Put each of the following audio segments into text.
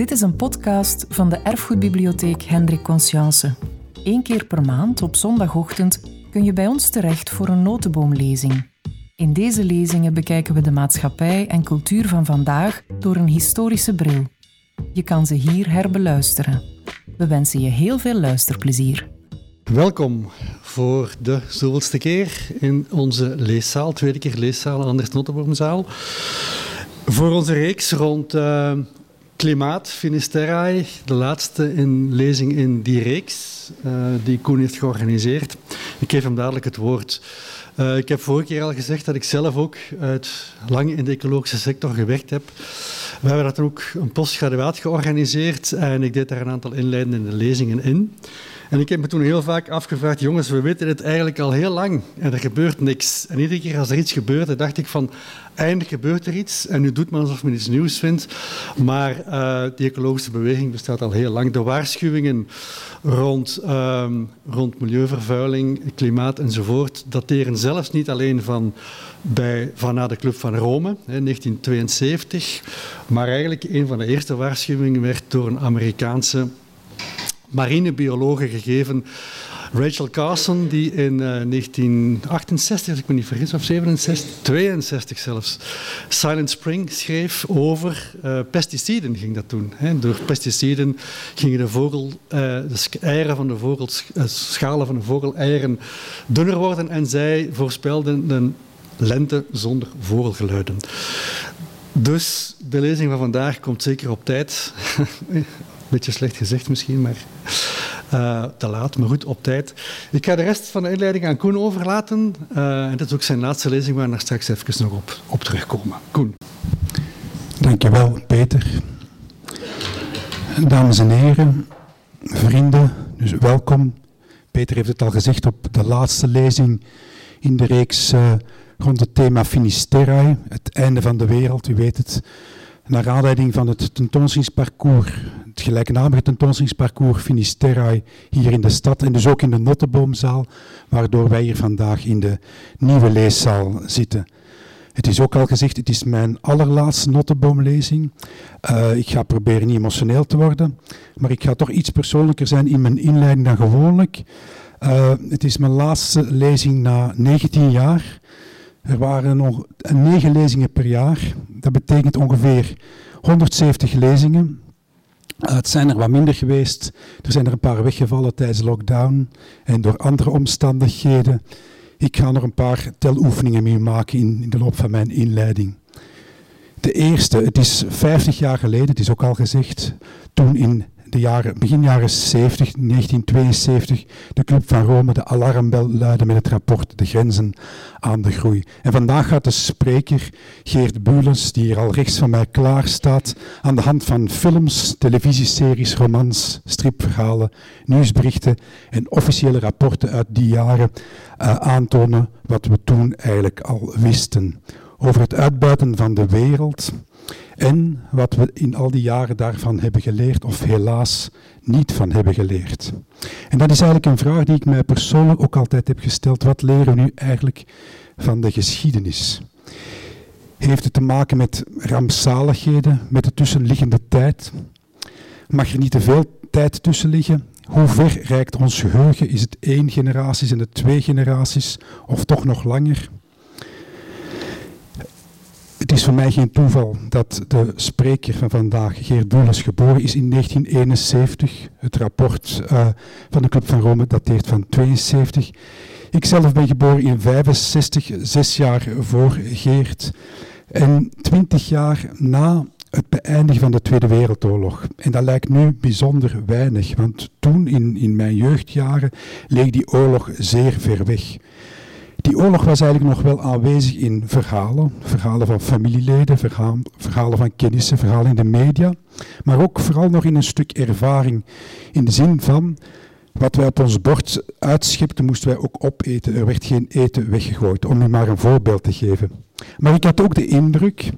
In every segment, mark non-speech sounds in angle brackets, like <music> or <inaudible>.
Dit is een podcast van de Erfgoedbibliotheek Hendrik Conscience. Eén keer per maand op zondagochtend kun je bij ons terecht voor een notenboomlezing. In deze lezingen bekijken we de maatschappij en cultuur van vandaag door een historische bril. Je kan ze hier herbeluisteren. We wensen je heel veel luisterplezier. Welkom voor de zoveelste keer in onze leeszaal, tweede keer leeszaal, Anders Notenboomzaal. Voor onze reeks rond uh, klimaat, Finisterrae, de laatste in lezing in die reeks uh, die Koen heeft georganiseerd. Ik geef hem dadelijk het woord. Uh, ik heb vorige keer al gezegd dat ik zelf ook uit lang in de ecologische sector gewerkt heb. We hebben dat ook een postgraduaat georganiseerd en ik deed daar een aantal inleidende lezingen in. En ik heb me toen heel vaak afgevraagd, jongens, we weten het eigenlijk al heel lang en er gebeurt niks. En iedere keer als er iets gebeurde, dacht ik van, eindelijk gebeurt er iets en nu doet men alsof men iets nieuws vindt. Maar uh, die ecologische beweging bestaat al heel lang. De waarschuwingen rond, um, rond milieuvervuiling, klimaat enzovoort dateren zelfs niet alleen van, bij, van na de Club van Rome, hè, 1972, maar eigenlijk een van de eerste waarschuwingen werd door een Amerikaanse marinebiologe gegeven. Rachel Carson, die in uh, 1968, als ik me niet vergis, of 67, 62 zelfs, Silent Spring schreef over uh, pesticiden, ging dat toen. Hè. Door pesticiden gingen de, vogel, uh, de eieren van de schalen van de vogeleieren dunner worden en zij voorspelden een lente zonder vogelgeluiden. Dus de lezing van vandaag komt zeker op tijd. <laughs> Beetje slecht gezegd misschien, maar uh, te laat, maar goed, op tijd. Ik ga de rest van de inleiding aan Koen overlaten. Uh, en dat is ook zijn laatste lezing, waar we straks even nog op, op terugkomen. Koen. Dankjewel, Peter. Dames en heren, vrienden, dus welkom. Peter heeft het al gezegd op de laatste lezing in de reeks uh, rond het thema Finisterrae, het einde van de wereld, u weet het naar aanleiding van het tentoonstellingsparcours, het gelijknamige tentoonstellingsparcours Finisterrae hier in de stad en dus ook in de Notteboomzaal, waardoor wij hier vandaag in de nieuwe leeszaal zitten. Het is ook al gezegd, het is mijn allerlaatste Notteboomlezing. Uh, ik ga proberen niet emotioneel te worden, maar ik ga toch iets persoonlijker zijn in mijn inleiding dan gewoonlijk. Uh, het is mijn laatste lezing na 19 jaar. Er waren nog negen lezingen per jaar. Dat betekent ongeveer 170 lezingen. Uh, het zijn er wat minder geweest. Er zijn er een paar weggevallen tijdens lockdown en door andere omstandigheden. Ik ga nog een paar teloefeningen mee maken in, in de loop van mijn inleiding. De eerste, het is 50 jaar geleden, het is ook al gezegd, toen in de jaren, begin jaren 70, 1972, de Club van Rome de alarmbel luidde met het rapport De Grenzen aan de Groei. En vandaag gaat de spreker Geert Bulens, die hier al rechts van mij klaar staat, aan de hand van films, televisieseries, romans, stripverhalen, nieuwsberichten en officiële rapporten uit die jaren uh, aantonen wat we toen eigenlijk al wisten. Over het uitbuiten van de wereld, en wat we in al die jaren daarvan hebben geleerd, of helaas niet van hebben geleerd. En dat is eigenlijk een vraag die ik mij persoonlijk ook altijd heb gesteld. Wat leren we nu eigenlijk van de geschiedenis? Heeft het te maken met rampzaligheden, met de tussenliggende tijd? Mag er niet te veel tijd tussen liggen? Hoe ver reikt ons geheugen? Is het één generatie, zijn het twee generaties of toch nog langer? Het is voor mij geen toeval dat de spreker van vandaag, Geert Boelens, geboren is in 1971. Het rapport uh, van de Club van Rome dateert van 72. Ik zelf ben geboren in 65, zes jaar voor Geert. En twintig jaar na het beëindigen van de Tweede Wereldoorlog. En dat lijkt nu bijzonder weinig, want toen in, in mijn jeugdjaren leek die oorlog zeer ver weg. Die oorlog was eigenlijk nog wel aanwezig in verhalen, verhalen van familieleden, verhalen van kennissen, verhalen in de media, maar ook vooral nog in een stuk ervaring, in de zin van wat wij op ons bord uitschipten, moesten wij ook opeten. Er werd geen eten weggegooid, om u maar een voorbeeld te geven. Maar ik had ook de indruk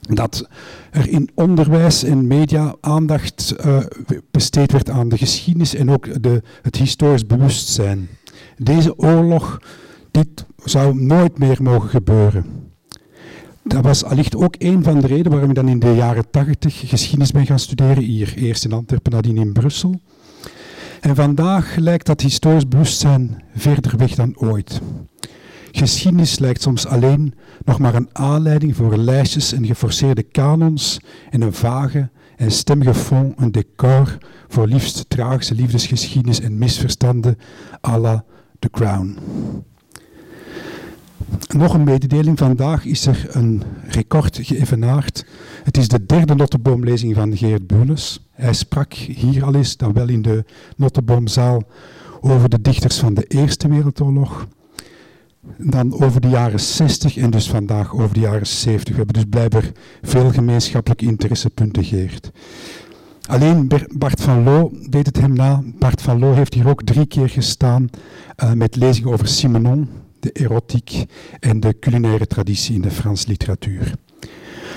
dat er in onderwijs en media aandacht uh, besteed werd aan de geschiedenis en ook de, het historisch bewustzijn. Deze oorlog dit zou nooit meer mogen gebeuren. Dat was allicht ook een van de redenen waarom ik dan in de jaren tachtig geschiedenis ben gaan studeren, hier eerst in Antwerpen, nadien in Brussel. En vandaag lijkt dat historisch bewustzijn verder weg dan ooit. Geschiedenis lijkt soms alleen nog maar een aanleiding voor lijstjes en geforceerde kanons en een vage en stemmige fond, een decor voor liefst tragische liefdesgeschiedenis en misverstanden à la The Crown. Nog een mededeling. Vandaag is er een record geëvenaard. Het is de derde Notteboomlezing van Geert Bules. Hij sprak hier al eens, dan wel in de Notteboomzaal, over de dichters van de Eerste Wereldoorlog. Dan over de jaren 60 en dus vandaag over de jaren 70. We hebben dus blijkbaar veel gemeenschappelijke interessepunten, Geert. Alleen Bart van Loo deed het hem na. Bart van Loo heeft hier ook drie keer gestaan uh, met lezingen over Simenon, de erotiek en de culinaire traditie in de Franse literatuur.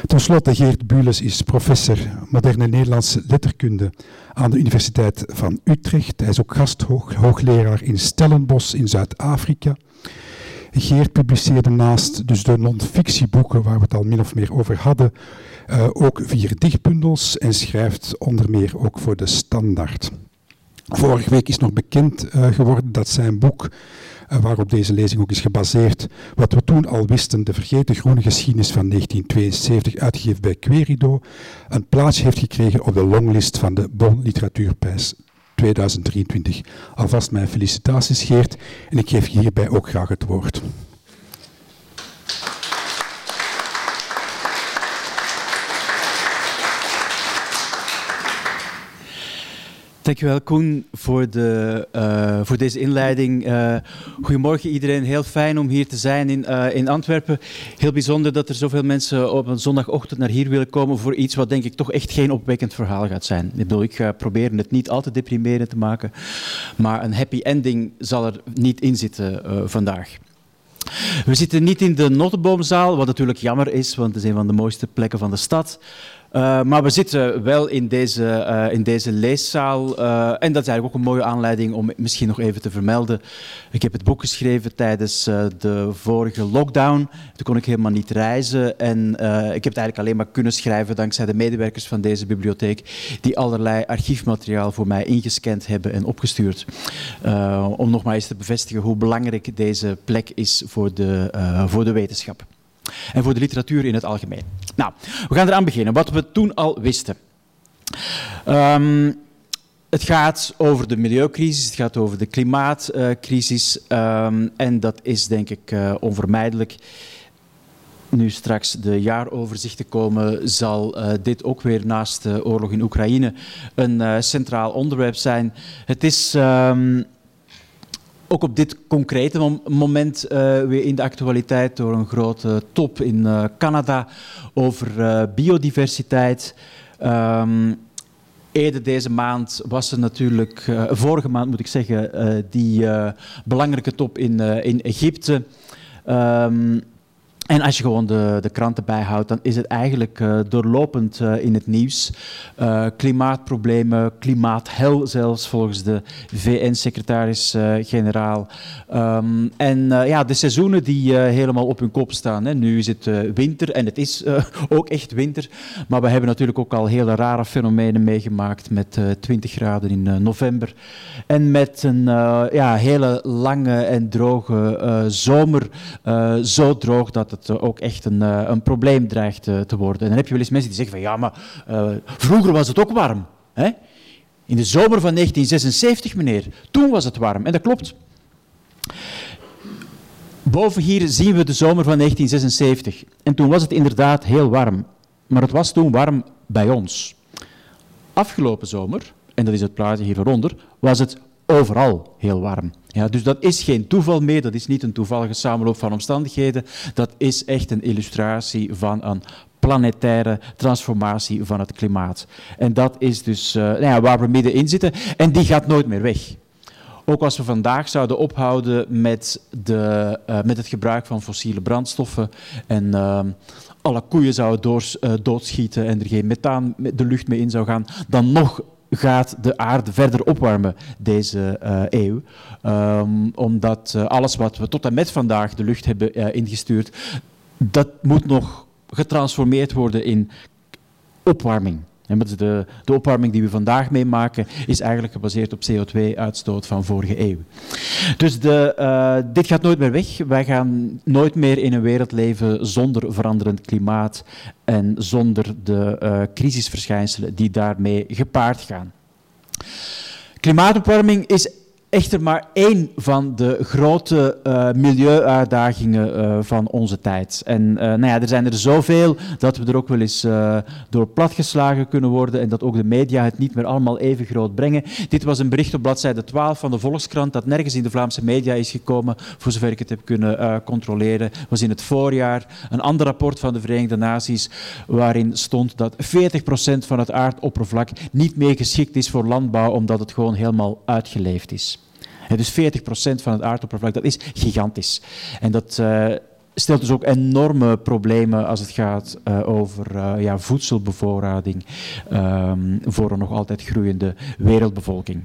Ten slotte, Geert Bules is professor moderne Nederlandse letterkunde aan de Universiteit van Utrecht. Hij is ook gasthoogleraar in Stellenbosch in Zuid-Afrika. Geert publiceerde naast dus de non-fictieboeken waar we het al min of meer over hadden, uh, ook vier dichtbundels en schrijft onder meer ook voor de Standaard. Vorige week is nog bekend uh, geworden dat zijn boek waarop deze lezing ook is gebaseerd. Wat we toen al wisten, de vergeten groene geschiedenis van 1972, uitgegeven bij Querido, een plaats heeft gekregen op de longlist van de Bon Literatuurprijs 2023. Alvast mijn felicitaties, Geert, en ik geef hierbij ook graag het woord. Dankjewel Koen voor, de, uh, voor deze inleiding. Uh, goedemorgen iedereen, heel fijn om hier te zijn in, uh, in Antwerpen. Heel bijzonder dat er zoveel mensen op een zondagochtend naar hier willen komen voor iets wat denk ik toch echt geen opwekkend verhaal gaat zijn. Ik bedoel, ik ga proberen het niet al te deprimerend te maken, maar een happy ending zal er niet in zitten vandaag. We zitten niet in de Notenboomzaal, wat natuurlijk jammer is, want het is een van de mooiste plekken van de stad. Uh, maar we zitten wel in deze, uh, in deze leeszaal. Uh, en dat is eigenlijk ook een mooie aanleiding om misschien nog even te vermelden. Ik heb het boek geschreven tijdens de vorige lockdown. Toen kon ik helemaal niet reizen. En ik heb het eigenlijk alleen maar kunnen schrijven dankzij de medewerkers van deze bibliotheek. Die allerlei archiefmateriaal voor mij ingescand hebben en opgestuurd. om nog maar eens te bevestigen hoe belangrijk deze plek is voor de, voor de wetenschap en voor de literatuur in het algemeen. Nou, we gaan eraan beginnen. Wat we toen al wisten. Um, het gaat over de milieucrisis, het gaat over de klimaatcrisis um, en dat is denk ik uh, onvermijdelijk. Nu straks de jaaroverzichten komen, zal uh, dit ook weer naast de oorlog in Oekraïne een uh, centraal onderwerp zijn. Het is... Um, ook op dit concrete moment uh, weer in de actualiteit door een grote top in uh, Canada over uh, biodiversiteit. Um, eerder deze maand was er natuurlijk, vorige maand moet ik zeggen, die belangrijke top in, in Egypte. Um, en als je gewoon de, de kranten bijhoudt, dan is het eigenlijk uh, doorlopend uh, in het nieuws. Uh, klimaatproblemen, klimaathel zelfs, volgens de VN-secretaris-generaal. Um, en ja, de seizoenen die helemaal op hun kop staan. Hè. Nu is het winter en het is <laughs> ook echt winter. Maar we hebben natuurlijk ook al hele rare fenomenen meegemaakt met 20 graden in november. En met een ja, hele lange en droge zomer. zo droog dat het eh, ook echt een, eh, een probleem dreigt eh, te worden. En dan heb je wel eens mensen die zeggen van ja, maar vroeger was het ook warm. Hè? In de zomer van 1976, meneer, toen was het warm. En dat klopt. Boven hier zien we de zomer van 1976. En toen was het inderdaad heel warm. Maar het was toen warm bij ons. Afgelopen zomer, en dat is het plaatje hier eronder, was het overal heel warm. Ja, dus dat is geen toeval meer, dat is niet een toevallige samenloop van omstandigheden, dat is echt een illustratie van een planetaire transformatie van het klimaat. En dat is dus uh, nou ja, waar we middenin zitten en die gaat nooit meer weg. Ook als we vandaag zouden ophouden met, de, uh, met het gebruik van fossiele brandstoffen en uh, alle koeien zouden door, doodschieten en er geen methaan de lucht mee in zou gaan, dan nog gaat de aarde verder opwarmen deze uh, eeuw. Um, omdat uh, alles wat we tot en met vandaag de lucht hebben uh, ingestuurd, dat moet nog getransformeerd worden in opwarming. De, de, opwarming die we vandaag meemaken is eigenlijk gebaseerd op CO2-uitstoot van vorige eeuw. Dus de, uh, dit gaat nooit meer weg. Wij gaan nooit meer in een wereld leven zonder veranderend klimaat en zonder de uh, crisisverschijnselen die daarmee gepaard gaan. Klimaatopwarming is echter maar één van de grote uh, milieuuitdagingen uh, van onze tijd. En uh, nou ja, er zijn er zoveel dat we er ook wel eens door platgeslagen kunnen worden en dat ook de media het niet meer allemaal even groot brengen. Dit was een bericht op bladzijde 12 van de Volkskrant dat nergens in de Vlaamse media is gekomen, voor zover ik het heb kunnen controleren. was in het voorjaar een ander rapport van de Verenigde Naties waarin stond dat 40% van het aardoppervlak niet meer geschikt is voor landbouw omdat het gewoon helemaal uitgeleefd is dus 40% van het aardoppervlak, dat is gigantisch. En dat uh, stelt dus ook enorme problemen als het gaat uh, over uh, ja, voedselbevoorrading um, voor een nog altijd groeiende wereldbevolking.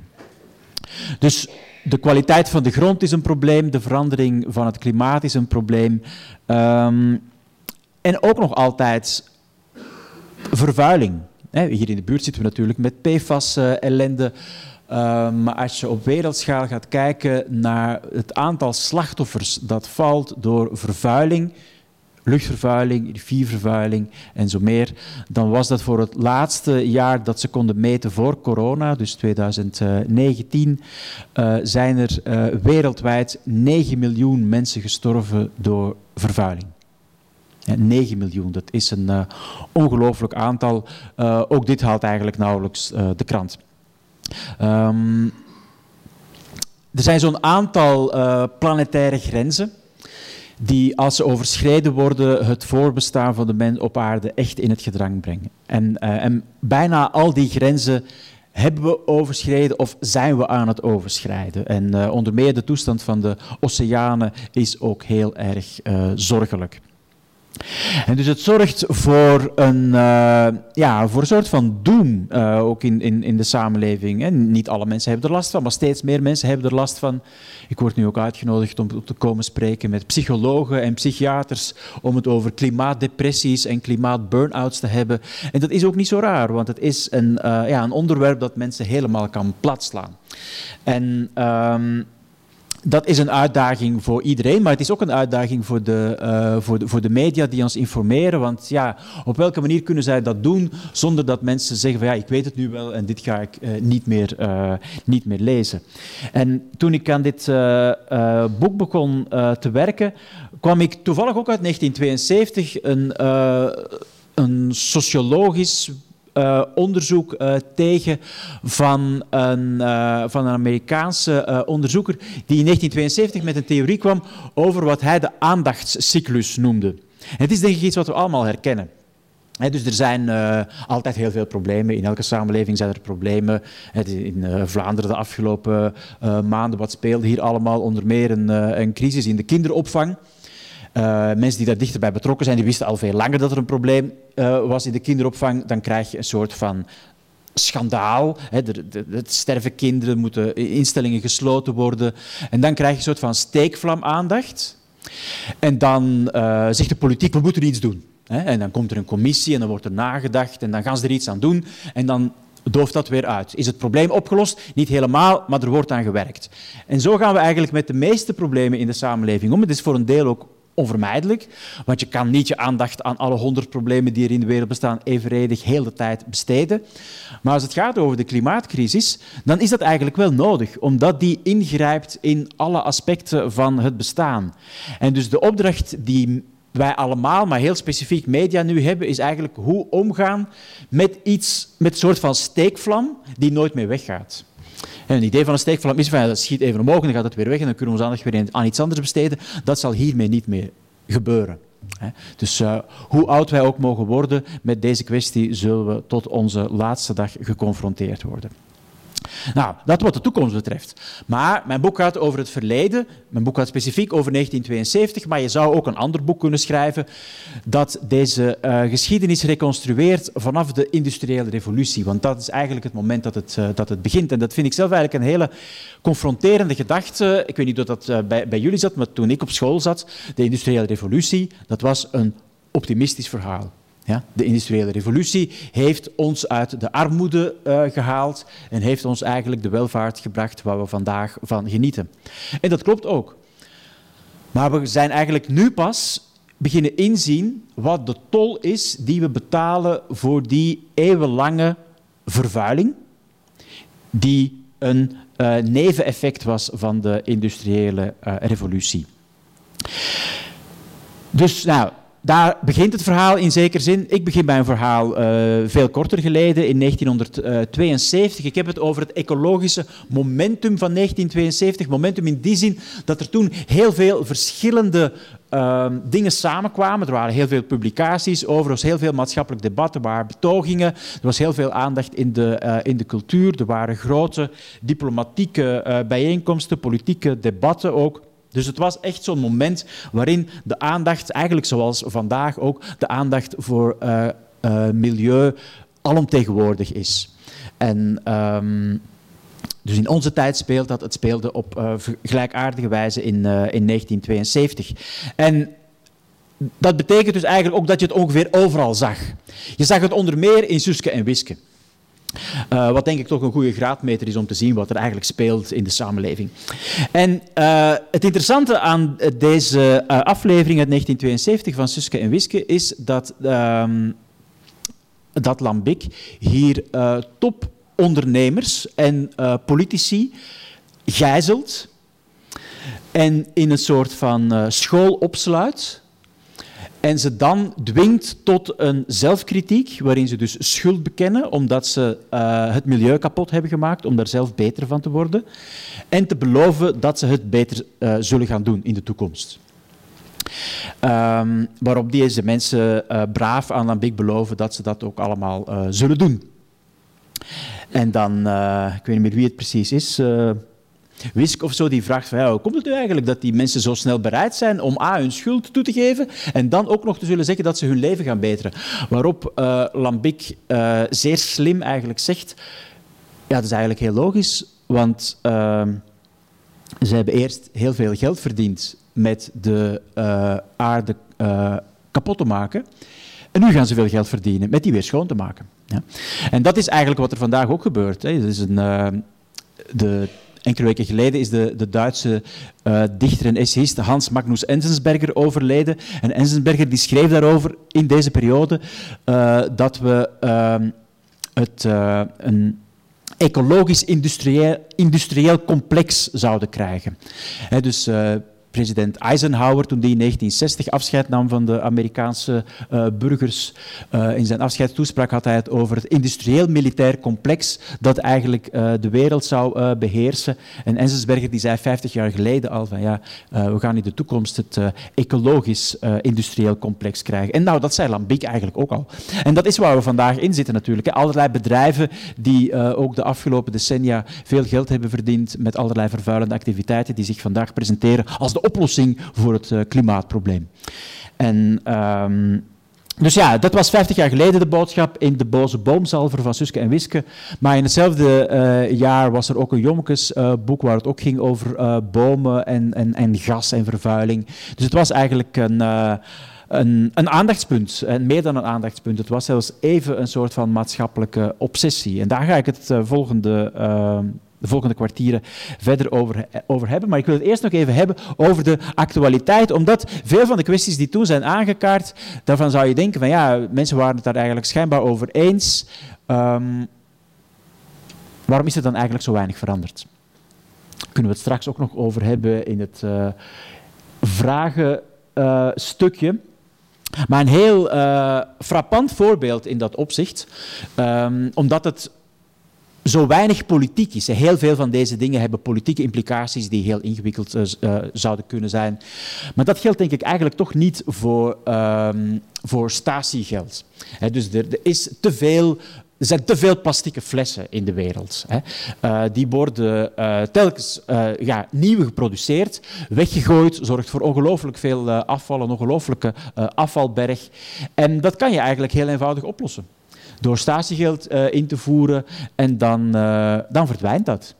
Dus de kwaliteit van de grond is een probleem, de verandering van het klimaat is een probleem. Um, en ook nog altijd vervuiling. Hier in de buurt zitten we natuurlijk met PFAS-ellende. Ehm, maar als je op wereldschaal gaat kijken naar het aantal slachtoffers dat valt door vervuiling, luchtvervuiling, riviervervuiling en zo meer, dan was dat voor het laatste jaar dat ze konden meten voor corona, dus 2019, uh, eh, zijn er uh, wereldwijd 9 miljoen mensen gestorven door vervuiling. Ja, 9 miljoen, dat is een uh, ongelooflijk aantal. ook dit haalt eigenlijk nauwelijks de krant. Um, er zijn zo'n aantal uh, planetaire grenzen die als ze overschreden worden het voorbestaan van de mens op aarde echt in het gedrang brengen. En, uh, en bijna al die grenzen hebben we overschreden of zijn we aan het overschrijden. En uh, onder meer de toestand van de oceanen is ook heel erg zorgelijk. En dus het zorgt voor een, uh, ja, voor een soort van doem, uh, ook in, in, in de samenleving. Hè. Niet alle mensen hebben er last van, maar steeds meer mensen hebben er last van. Ik word nu ook uitgenodigd om te komen spreken met psychologen en psychiaters om het over klimaatdepressies en klimaatburn-outs te hebben. En dat is ook niet zo raar, want het is een, uh, ja, een onderwerp dat mensen helemaal kan platslaan. En... Um, dat is een uitdaging voor iedereen, maar het is ook een uitdaging voor de, uh, voor, de, voor de media die ons informeren. Want ja, op welke manier kunnen zij dat doen zonder dat mensen zeggen van ja, ik weet het nu wel en dit ga ik uh, niet, meer, uh, niet meer lezen. En toen ik aan dit boek begon te werken, kwam ik toevallig ook uit 1972 een, een sociologisch uh, onderzoek uh, tegen van een, uh, van een Amerikaanse onderzoeker die in 1972 met een theorie kwam over wat hij de aandachtscyclus noemde. Het is denk ik iets wat we allemaal herkennen. He, dus er zijn altijd heel veel problemen. In elke samenleving zijn er problemen. in uh, Vlaanderen de afgelopen maanden, wat speelde hier allemaal? Onder meer een, een crisis in de kinderopvang. Uh, mensen die daar dichterbij betrokken zijn, die wisten al veel langer dat er een probleem uh, was in de kinderopvang. Dan krijg je een soort van schandaal. Hè, het sterven kinderen, moeten instellingen gesloten worden. En dan krijg je een soort van steekvlam-aandacht. En dan uh, zegt de politiek, we moeten iets doen. Hè, en dan komt er een commissie en dan wordt er nagedacht en dan gaan ze er iets aan doen. En dan dooft dat weer uit. Is het probleem opgelost? Niet helemaal, maar er wordt aan gewerkt. En zo gaan we eigenlijk met de meeste problemen in de samenleving om. Het is voor een deel ook onvermijdelijk, want je kan niet je aandacht aan alle honderd problemen die er in de wereld bestaan evenredig heel de tijd besteden. Maar als het gaat over de klimaatcrisis, dan is dat eigenlijk wel nodig, omdat die ingrijpt in alle aspecten van het bestaan. En dus de opdracht die wij allemaal, maar heel specifiek media nu hebben, is eigenlijk hoe omgaan met iets, met een soort van steekvlam die nooit meer weggaat. En het idee van een steekvlam is van dat schiet even omhoog en dan gaat het weer weg en dan kunnen we ons aandacht weer aan iets anders besteden. Dat zal hiermee niet meer gebeuren. Dus uh, hoe oud wij ook mogen worden, met deze kwestie zullen we tot onze laatste dag geconfronteerd worden. Nou, dat wat de toekomst betreft. Maar mijn boek gaat over het verleden. Mijn boek gaat specifiek over 1972, maar je zou ook een ander boek kunnen schrijven dat deze uh, geschiedenis reconstrueert vanaf de industriële revolutie. Want dat is eigenlijk het moment dat het, uh, dat het begint. En dat vind ik zelf eigenlijk een hele confronterende gedachte. Ik weet niet of dat uh, bij, bij jullie zat, maar toen ik op school zat, de industriële revolutie, dat was een optimistisch verhaal. Ja, de industriële revolutie heeft ons uit de armoede uh, gehaald en heeft ons eigenlijk de welvaart gebracht waar we vandaag van genieten. En dat klopt ook. Maar we zijn eigenlijk nu pas beginnen inzien wat de tol is die we betalen voor die eeuwenlange vervuiling, die een uh, neveneffect was van de industriële uh, revolutie. Dus nou, daar begint het verhaal in zekere zin. Ik begin bij een verhaal uh, veel korter geleden, in 1972. Ik heb het over het ecologische momentum van 1972. Momentum in die zin dat er toen heel veel verschillende uh, dingen samenkwamen. Er waren heel veel publicaties over, er was heel veel maatschappelijk debat, er waren betogingen, er was heel veel aandacht in de, uh, in de cultuur, er waren grote diplomatieke bijeenkomsten, politieke debatten ook. Dus het was echt zo'n moment waarin de aandacht, eigenlijk zoals vandaag ook, de aandacht voor uh, uh, milieu alomtegenwoordig is. En um, dus in onze tijd speelt dat, het speelde op uh, gelijkaardige wijze in, in 1972. En dat betekent dus eigenlijk ook dat je het ongeveer overal zag. Je zag het onder meer in Suske en Wiske. Uh, wat denk ik toch een goede graadmeter is om te zien wat er eigenlijk speelt in de samenleving. En uh, het interessante aan deze uh, aflevering uit 1972 van Suske en Wiske is dat, um, dat Lambik hier topondernemers en politici gijzelt en in een soort van school opsluit en ze dan dwingt tot een zelfkritiek, waarin ze dus schuld bekennen omdat ze uh, het milieu kapot hebben gemaakt, om daar zelf beter van te worden. En te beloven dat ze het beter uh, zullen gaan doen in de toekomst. Um, waarop deze mensen uh, braaf aan Lambik beloven dat ze dat ook allemaal zullen doen. En dan, ik weet niet meer wie het precies is, Wisk of zo die vraagt van ja, hoe komt het nu eigenlijk dat die mensen zo snel bereid zijn om A, hun schuld toe te geven en dan ook nog te zullen zeggen dat ze hun leven gaan beteren. Waarop uh, Lambik uh, zeer slim eigenlijk zegt, ja, dat is eigenlijk heel logisch, want uh, ze hebben eerst heel veel geld verdiend met de aarde kapot te maken. En nu gaan ze veel geld verdienen met die weer schoon te maken. Ja. En dat is eigenlijk wat er vandaag ook gebeurt. Hè. is een, de Enkele weken geleden is de, de Duitse uh, dichter en essayist Hans Magnus Enzensberger overleden. En Enzensberger die schreef daarover in deze periode uh, dat we uh, het, een ecologisch-industrieel industrieel complex zouden krijgen. Dus president Eisenhower, toen die in 1960 afscheid nam van de Amerikaanse uh, burgers, uh, in zijn afscheidstoespraak had hij het over het industrieel-militair complex dat eigenlijk uh, de wereld zou beheersen. En Enzensberger die zei 50 jaar geleden al van ja, we gaan in de toekomst het ecologisch-industrieel complex krijgen. En nou, dat zei Lambiek eigenlijk ook al. En dat is waar we vandaag in zitten natuurlijk. Hè. Allerlei bedrijven die ook de afgelopen decennia veel geld hebben verdiend met allerlei vervuilende activiteiten die zich vandaag presenteren als de oplossing voor het uh, klimaatprobleem. En, um, dus ja, dat was 50 jaar geleden de boodschap in de boze boomzalver van Suske en Wiske. Maar in hetzelfde uh, jaar was er ook een Jommekes-boek uh, waar het ook ging over bomen en, en, en gas en vervuiling. Dus het was eigenlijk een... Een, een, aandachtspunt, en meer dan een aandachtspunt. Het was zelfs even een soort van maatschappelijke obsessie. En daar ga ik het volgende uh, de volgende kwartieren verder over, over hebben. Maar ik wil het eerst nog even hebben over de actualiteit, omdat veel van de kwesties die toen zijn aangekaart, daarvan zou je denken van ja, mensen waren het daar eigenlijk schijnbaar over eens. Um, waarom is er dan eigenlijk zo weinig veranderd? Kunnen we het straks ook nog over hebben in het uh, vragenstukje. Uh, maar een heel frappant voorbeeld in dat opzicht, um, omdat het zo weinig politiek is. Heel veel van deze dingen hebben politieke implicaties die heel ingewikkeld uh, zouden kunnen zijn. Maar dat geldt denk ik eigenlijk toch niet voor, um, voor statiegeld. He, dus er, er, is te veel er zijn te veel plastieke flessen in de wereld. Uh, die worden telkens ja, nieuw geproduceerd, weggegooid, zorgt voor ongelooflijk veel afval, een ongelooflijke afvalberg. En dat kan je eigenlijk heel eenvoudig oplossen door statiegeld uh, in te voeren en dan, uh, dan verdwijnt dat.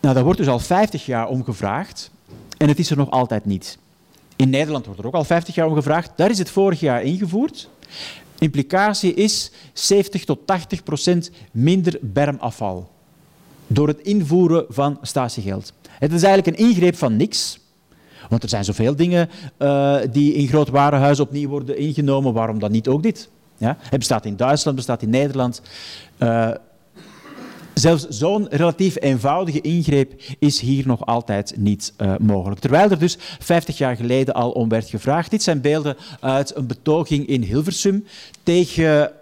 Nou, daar wordt dus al 50 jaar om gevraagd en het is er nog altijd niet. In Nederland wordt er ook al 50 jaar om gevraagd. Daar is het vorig jaar ingevoerd. Implicatie is 70 tot 80 procent minder bermafval door het invoeren van statiegeld. Het is eigenlijk een ingreep van niks. Want er zijn zoveel dingen uh, die in groot warenhuizen opnieuw worden ingenomen. Waarom dan niet ook dit? Ja? Het bestaat in Duitsland, bestaat in Nederland. Uh, zelfs zo'n relatief eenvoudige ingreep is hier nog altijd niet uh, mogelijk. Terwijl er dus 50 jaar geleden al om werd gevraagd. Dit zijn beelden uit een betoging in Hilversum tegen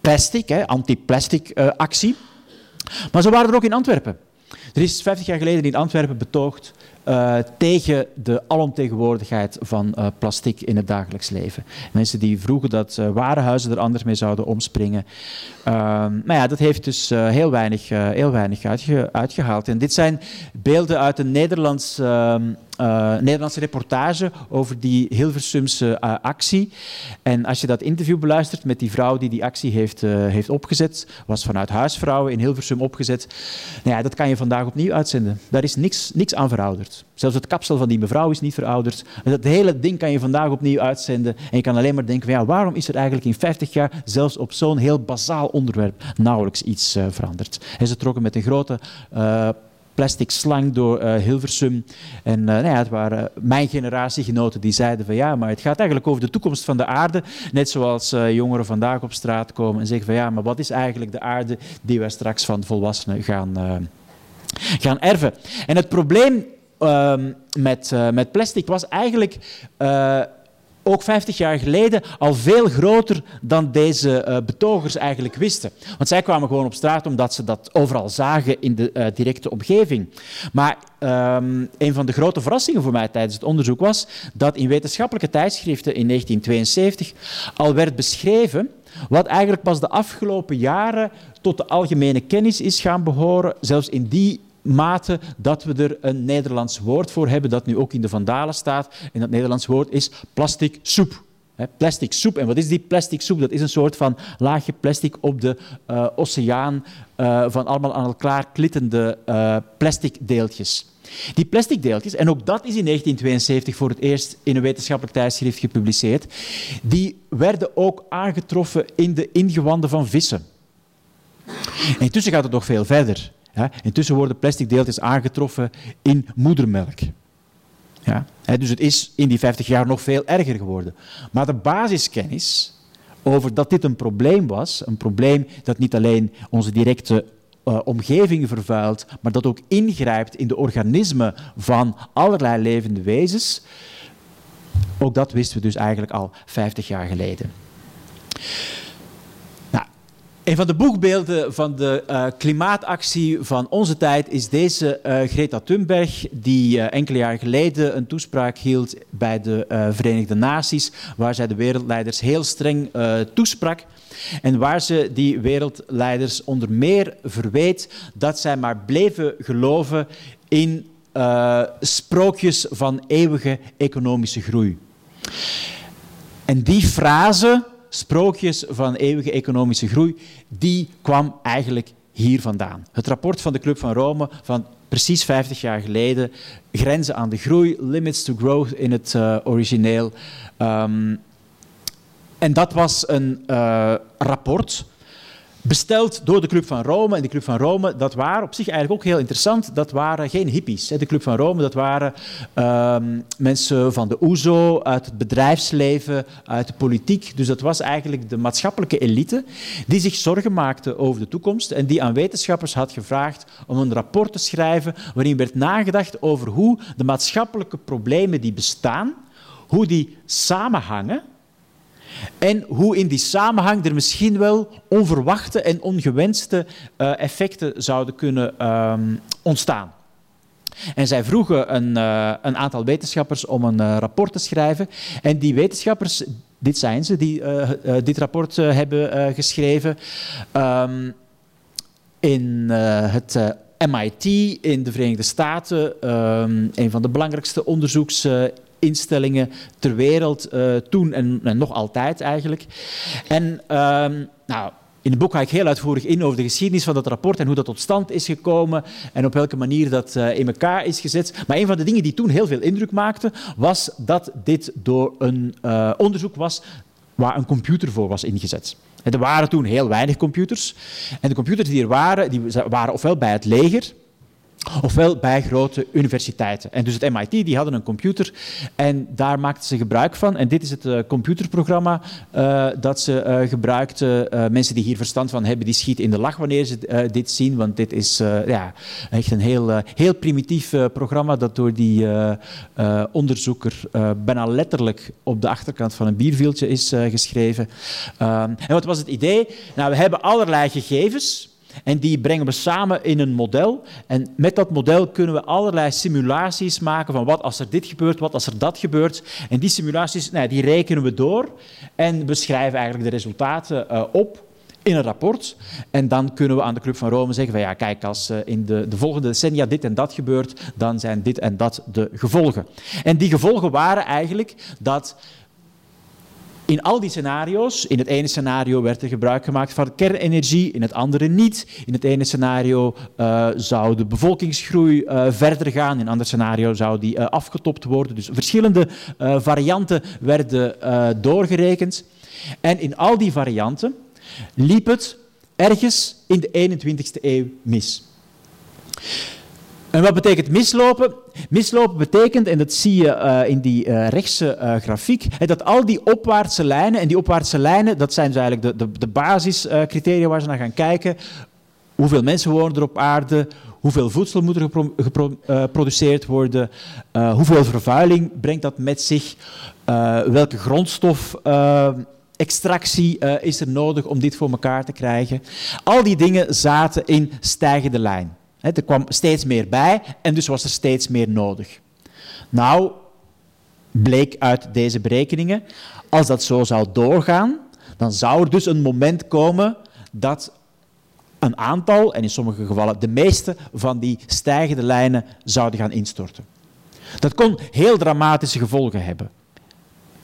plastic, anti-plastic actie. Maar zo waren er ook in Antwerpen. Er is 50 jaar geleden in Antwerpen betoogd uh, tegen de alomtegenwoordigheid van uh, plastic in het dagelijks leven. Mensen die vroegen dat uh, warenhuizen er anders mee zouden omspringen. Maar ja, dat heeft dus heel weinig, heel weinig uitge uitgehaald. En dit zijn beelden uit een Nederlands ehm, Nederlandse reportage over die Hilversumse uh, actie. En als je dat interview beluistert met die vrouw die die actie heeft, uh, heeft opgezet, was vanuit Huisvrouwen in Hilversum opgezet, nou ja, dat kan je vandaag opnieuw uitzenden. Daar is niks, niks aan verouderd. Zelfs het kapsel van die mevrouw is niet verouderd. Dat hele ding kan je vandaag opnieuw uitzenden. En je kan alleen maar denken, ja, waarom is er eigenlijk in 50 jaar zelfs op zo'n heel bazaal onderwerp nauwelijks iets veranderd? En ze trokken met een grote plastic slang door uh, Hilversum. En uh, nou ja, het waren mijn generatiegenoten die zeiden van ja, maar het gaat eigenlijk over de toekomst van de aarde. Net zoals jongeren vandaag op straat komen en zeggen van ja, maar wat is eigenlijk de aarde die wij straks van volwassenen gaan, gaan erven? En het probleem ehm, met, met plastic was eigenlijk ook 50 jaar geleden al veel groter dan deze uh, betogers eigenlijk wisten. Want zij kwamen gewoon op straat omdat ze dat overal zagen in de uh, directe omgeving. Maar um, een van de grote verrassingen voor mij tijdens het onderzoek was dat in wetenschappelijke tijdschriften in 1972 al werd beschreven wat eigenlijk pas de afgelopen jaren tot de algemene kennis is gaan behoren, zelfs in die mate dat we er een Nederlands woord voor hebben, dat nu ook in de Vandalen staat. En dat Nederlands woord is plastic soep. plastic soep. En wat is die plastic soep? Dat is een soort van laagje plastic op de uh, oceaan uh, van allemaal aan elkaar klittende uh, plastic deeltjes. Die plastic deeltjes, en ook dat is in 1972 voor het eerst in een wetenschappelijk tijdschrift gepubliceerd, die werden ook aangetroffen in de ingewanden van vissen. En intussen gaat het nog veel verder. Ja, intussen worden plastic deeltjes aangetroffen in moedermelk. Ja, dus het is in die 50 jaar nog veel erger geworden. Maar de basiskennis over dat dit een probleem was, een probleem dat niet alleen onze directe uh, omgeving vervuilt, maar dat ook ingrijpt in de organismen van allerlei levende wezens, ook dat wisten we dus eigenlijk al 50 jaar geleden. Een van de boegbeelden van de uh, klimaatactie van onze tijd is deze uh, Greta Thunberg, die uh, enkele jaar geleden een toespraak hield bij de Verenigde Naties, waar zij de wereldleiders heel streng toesprak. En waar ze die wereldleiders onder meer verweet dat zij maar bleven geloven in sprookjes van eeuwige economische groei. En die frase sprookjes van eeuwige economische groei, die kwam eigenlijk hier vandaan. Het rapport van de Club van Rome van precies 50 jaar geleden, Grenzen aan de groei, Limits to Growth in het uh, origineel. Um, en dat was een uh, rapport besteld door de Club van Rome. En de Club van Rome, dat waren op zich eigenlijk ook heel interessant, dat waren geen hippies. De Club van Rome, dat waren um, mensen van de OESO, uit het bedrijfsleven, uit de politiek. Dus dat was eigenlijk de maatschappelijke elite die zich zorgen maakte over de toekomst en die aan wetenschappers had gevraagd om een rapport te schrijven waarin werd nagedacht over hoe de maatschappelijke problemen die bestaan, hoe die samenhangen en hoe in die samenhang er misschien wel onverwachte en ongewenste uh, effecten zouden kunnen um, ontstaan. En zij vroegen een, uh, een, aantal wetenschappers om een uh, rapport te schrijven. En die wetenschappers, dit zijn ze, die dit rapport hebben geschreven. Um, in het MIT in de Verenigde Staten, um, een van de belangrijkste onderzoeks instellingen ter wereld, uh, toen en, en, nog altijd eigenlijk. En um, nou, in het boek ga ik heel uitvoerig in over de geschiedenis van dat rapport en hoe dat tot stand is gekomen en op welke manier dat uh, in elkaar is gezet. Maar een van de dingen die toen heel veel indruk maakte, was dat dit door een uh, onderzoek was waar een computer voor was ingezet. Er waren toen heel weinig computers. En de computers die er waren, die waren ofwel bij het leger, ofwel bij grote universiteiten. En dus het MIT die hadden een computer en daar maakten ze gebruik van. En dit is het uh, computerprogramma uh, dat ze uh, gebruikten. mensen die hier verstand van hebben, die schieten in de lach wanneer ze dit zien, want dit is ja, echt een heel, heel primitief programma dat door die onderzoeker bijna letterlijk op de achterkant van een biervieltje is geschreven. Ehm, en wat was het idee? Nou, we hebben allerlei gegevens en die brengen we samen in een model. En met dat model kunnen we allerlei simulaties maken van wat als er dit gebeurt, wat als er dat gebeurt. En die simulaties nou, die rekenen we door en beschrijven eigenlijk de resultaten uh, op in een rapport. En dan kunnen we aan de Club van Rome zeggen van ja, kijk, als uh, in de, de volgende decennia dit en dat gebeurt, dan zijn dit en dat de gevolgen. En die gevolgen waren eigenlijk dat in al die scenario's, in het ene scenario werd er gebruik gemaakt van kernenergie, in het andere niet. In het ene scenario uh, zou de bevolkingsgroei uh, verder gaan, in het andere scenario zou die uh, afgetopt worden. Dus verschillende varianten werden doorgerekend. En in al die varianten liep het ergens in de 21ste eeuw mis. En wat betekent mislopen? Mislopen betekent, en dat zie je uh, in die uh, rechtse uh, grafiek, dat al die opwaartse lijnen, en die opwaartse lijnen, dat zijn dus eigenlijk de, de, de basiscriteria waar ze naar gaan kijken. Hoeveel mensen wonen er op aarde? Hoeveel voedsel moet er geproduceerd worden? hoeveel vervuiling brengt dat met zich? welke grondstof extractie is er nodig om dit voor elkaar te krijgen. Al die dingen zaten in stijgende lijn. Er kwam steeds meer bij en dus was er steeds meer nodig. Nou, bleek uit deze berekeningen, als dat zo zou doorgaan, dan zou er dus een moment komen dat een aantal, en in sommige gevallen de meeste, van die stijgende lijnen zouden gaan instorten. Dat kon heel dramatische gevolgen hebben.